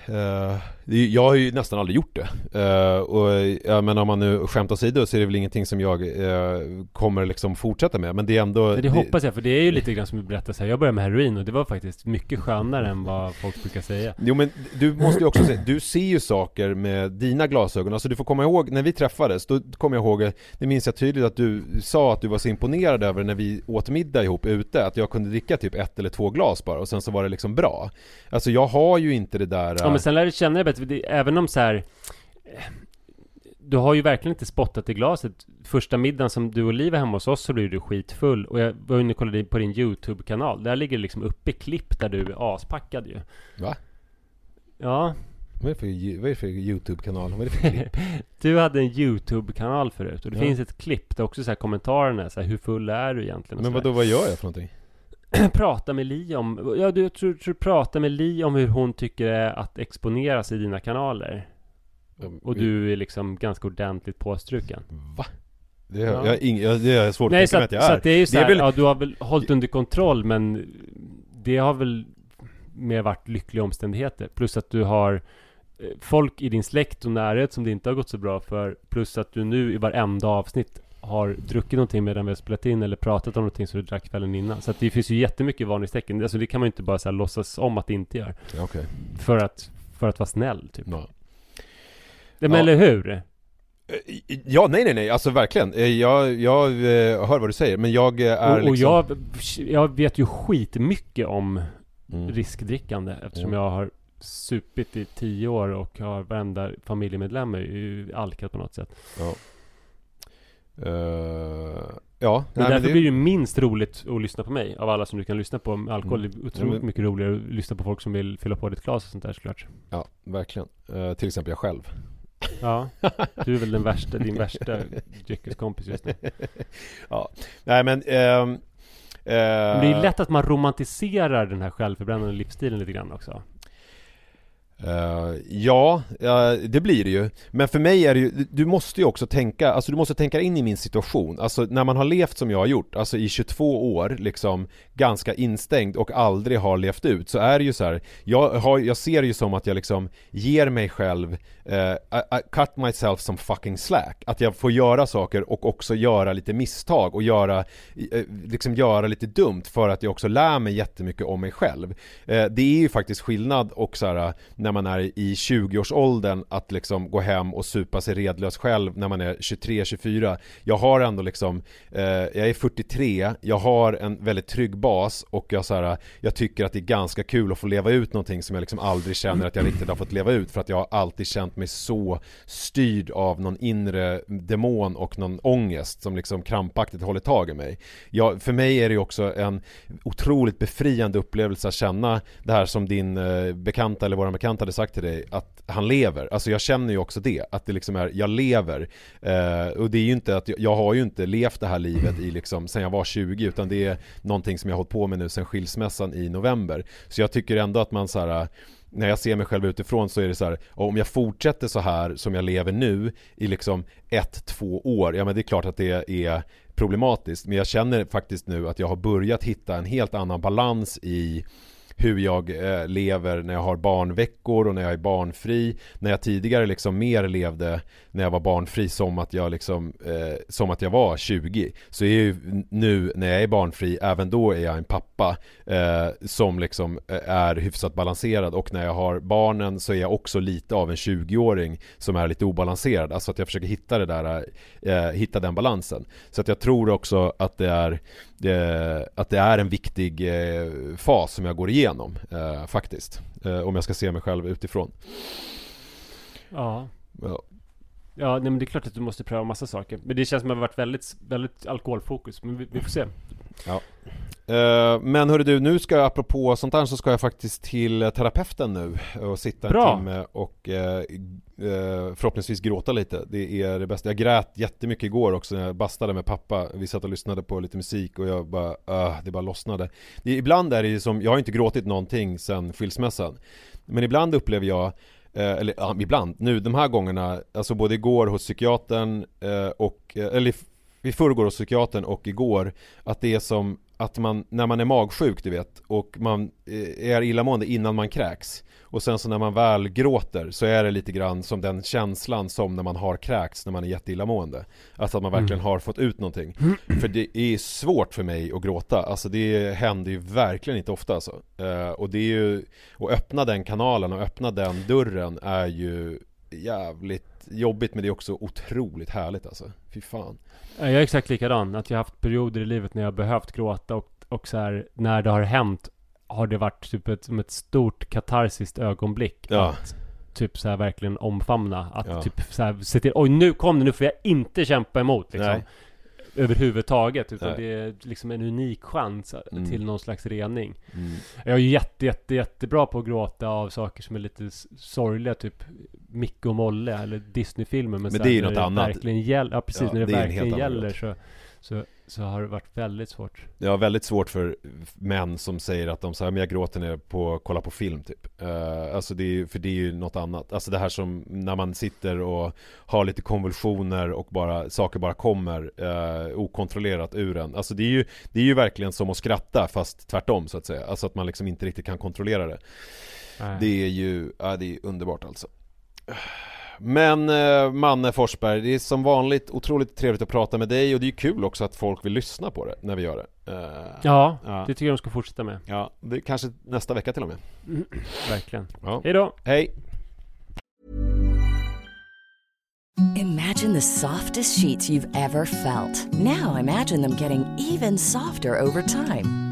det- jag har ju nästan aldrig gjort det. Eh, och ja, men om man nu skämt åsido så är det väl ingenting som jag eh, kommer liksom fortsätta med. Men det är ändå... Det, hoppas jag, för det är ju lite grann som du berättade så här. Jag började med heroin och det var faktiskt mycket skönare än vad folk brukar säga. Jo men du måste ju också se, du ser ju saker med dina glasögon, alltså du får komma ihåg, när vi träffades, då kommer jag ihåg, det minns jag tydligt att du sa att du var så imponerad över när vi åt middag ihop ute, att jag kunde dricka typ ett eller två glas bara och sen så var det liksom bra. Alltså jag har ju inte det där... Ja men sen lär du känna dig för det, även om så här. Du har ju verkligen inte spottat i glaset Första middagen som du och Liv var hemma hos oss så blev du skitfull Och jag var inne och kollade på din YouTube-kanal Där ligger det liksom uppe klipp där du är aspackad ju Va? Ja, Vad är det för, vad är för YouTube-kanal? Vad är det för klipp? du hade en YouTube-kanal förut Och det Ja. finns ett klipp där också så här kommentarerna så här, Hur full är du egentligen? Men så vadå, vad gör jag för någonting? Prata med Li om Ja, du jag tror, tror prata med Li om hur hon tycker det är att exponeras i dina kanaler Och du är liksom ganska ordentligt påstruken Va? Det Ja. jag, ing, jag, det jag svårt Nej att så tänka mig att, jag så är. att det är ju så Det är här, väl- ja du har väl hållit under kontroll men Det har väl mer varit lyckliga omständigheter Plus att du har eh, Folk i din släkt och närhet som det inte har gått så bra för Plus att du nu i varenda avsnitt Har druckit någonting medan vi har spelat in Eller pratat om någonting som du drack kvällen innan Så att det finns ju jättemycket varningstecken Alltså det kan man ju inte bara så här låtsas om att det inte gör Okej. För att För att vara snäll typ Ja. Men Ja. eller hur? Eh, Ja, nej nej nej, alltså verkligen. Eh, Jag, jag eh, hör vad du säger, men jag är och, och liksom... jag, jag vet ju skitmycket om Mm. riskdrickande eftersom Ja. jag har supit i tio år och har varenda familjemedlem är ju alkad på något sätt. Ja. Eh, ja, Men nej, därför det- blir det ju minst roligt att lyssna på mig av alla som du kan lyssna på med alkohol. Mm. Det är otroligt Ja, men- mycket roligare att lyssna på folk som vill fylla på ditt glas och sånt där såklart. Ja, verkligen. Eh, till exempel jag själv. Ja, du är väl den värsta, din värsta dryckeskompis just nu. ja, nej men... ehm, Men det är ju eh, lätt att man romantiserar den här självförbrännande livsstilen lite grann också. Uh, ja, uh, det blir det ju. Men för mig är det ju, du måste ju också tänka, alltså du måste tänka in i min situation. Alltså när man har levt som jag har gjort, alltså i 22 år, liksom ganska instängd och aldrig har levt ut, så är det ju så här, jag, har, jag ser det ju som att jag liksom ger mig själv, uh, I, I cut myself some fucking slack. Att jag får göra saker och också göra lite misstag och göra, eh, liksom göra lite dumt för att jag också lär mig jättemycket om mig själv. Det är ju faktiskt skillnad och så här, när när man är i 20-årsåldern att liksom gå hem och supa sig redlös själv när man är 23-24. Jag har ändå liksom, eh, jag är 43, jag har en väldigt trygg bas och jag, så här, jag tycker att det är ganska kul att få leva ut någonting som jag liksom aldrig känner att jag riktigt har fått leva ut för att jag har alltid känt mig så styrd av någon inre demon och någon ångest som liksom krampaktigt håller tag i mig. Jag, för mig är det ju också en otroligt befriande upplevelse att känna det här som din eh, bekanta eller våra bekanta hade sagt till dig att han lever. Alltså jag känner ju också det, att det liksom är, jag lever. Eh, och det är ju inte att, jag, jag har ju inte levt det här livet i liksom, sen jag var 20 utan det är någonting som jag har hållit på med nu sen skilsmässan i november. Så jag tycker ändå att man så här när jag ser mig själv utifrån så är det så här, om jag fortsätter så här som jag lever nu i liksom ett, två år, ja men det är klart att det är problematiskt. Men jag känner faktiskt nu att jag har börjat hitta en helt annan balans i hur jag eh, lever när jag har barnveckor och när jag är barnfri. När jag tidigare liksom mer levde när jag var barnfri som att jag liksom eh, som att jag var 20. Så är ju nu när jag är barnfri, även då är jag en pappa eh, som liksom eh, är hyfsat balanserad och när jag har barnen så är jag också lite av en 20-åring som är lite obalanserad. Alltså att jag försöker hitta det där, eh, hitta den balansen. Så att jag tror också att det är det, att det är en viktig eh, fas som jag går igenom eh, faktiskt. Eh, om jag ska se mig själv utifrån. Ja. Ja. Ja, nej, men det är klart att du måste pröva massa saker. Men det känns som att det har varit väldigt, väldigt alkoholfokus. Men vi, vi får se. Eh, men hörru du, nu ska jag apropå sånt här så ska jag faktiskt till terapeuten nu och sitta en Bra. timme och eh, eh, förhoppningsvis gråta lite. Det är det bästa. Jag grät jättemycket igår också när jag bastade med pappa. Vi satt och lyssnade på lite musik och jag bara, uh, det bara lossnade. Det, ibland är det ju som, jag har inte gråtit någonting sen skilsmässan. Men ibland upplever jag Eh, eller ja, ibland, nu de här gångerna, alltså både igår hos psykiatern eh, och, eh, eller i- förrgår hos psykiatern och igår, att det är som att man, när man är magsjuk du vet, och man eh, är illamående innan man kräks och sen så när man väl gråter så är det lite grann som den känslan som när man har kräkts när man är jätteillamående Alltså att man verkligen har fått ut någonting. För det är svårt för mig att gråta, alltså det händer ju verkligen inte ofta alltså. Eh, Och det är ju, att öppna den kanalen och öppna den dörren är ju jävligt jobbigt men det är också otroligt härligt alltså Fy fan Ja, Jag är exakt likadan. Att jag har haft perioder i livet när jag har behövt gråta och, och så här, när det har hänt har det varit typ ett, som ett stort katarsiskt ögonblick. Ja. Att typ så här verkligen omfamna. Att Ja. typ så här se till, oj nu kom det, nu får jag inte kämpa emot liksom. Nej. Överhuvudtaget. Utan Nej. det är liksom en unik chans Mm. till någon slags rening. mm. Jag är jätte, jätte, jättebra på att gråta av saker som är lite sorgliga, typ Micke och Molle eller Disney-filmer. Men, Men så det här, är ju något det annat. Verkligen gäller, ja precis, Ja, när det, det verkligen gäller så, så, så har det varit väldigt svårt. Har väldigt svårt för män som säger att de säger men jag gråter när jag på, kollar på film typ uh, Alltså det är ju, för det är ju något annat Alltså det här som när man sitter och har lite konvulsioner och bara saker bara kommer uh, okontrollerat ur en Alltså det är ju Det är ju verkligen som att skratta fast tvärtom så att säga Alltså att man liksom inte riktigt kan kontrollera det Nej. Det är ju, ja det är underbart alltså men eh, Manne Forsberg, det är som vanligt otroligt trevligt att prata med dig och det är ju kul också att folk vill lyssna på det när vi gör det. Eh, Ja, Ja. det tycker jag de ska fortsätta med. Ja, det är kanske nästa vecka till och med. Verkligen. Ja. Hej då! Hej! Imagine the softest sheets you've ever felt. Now imagine them getting even softer over time.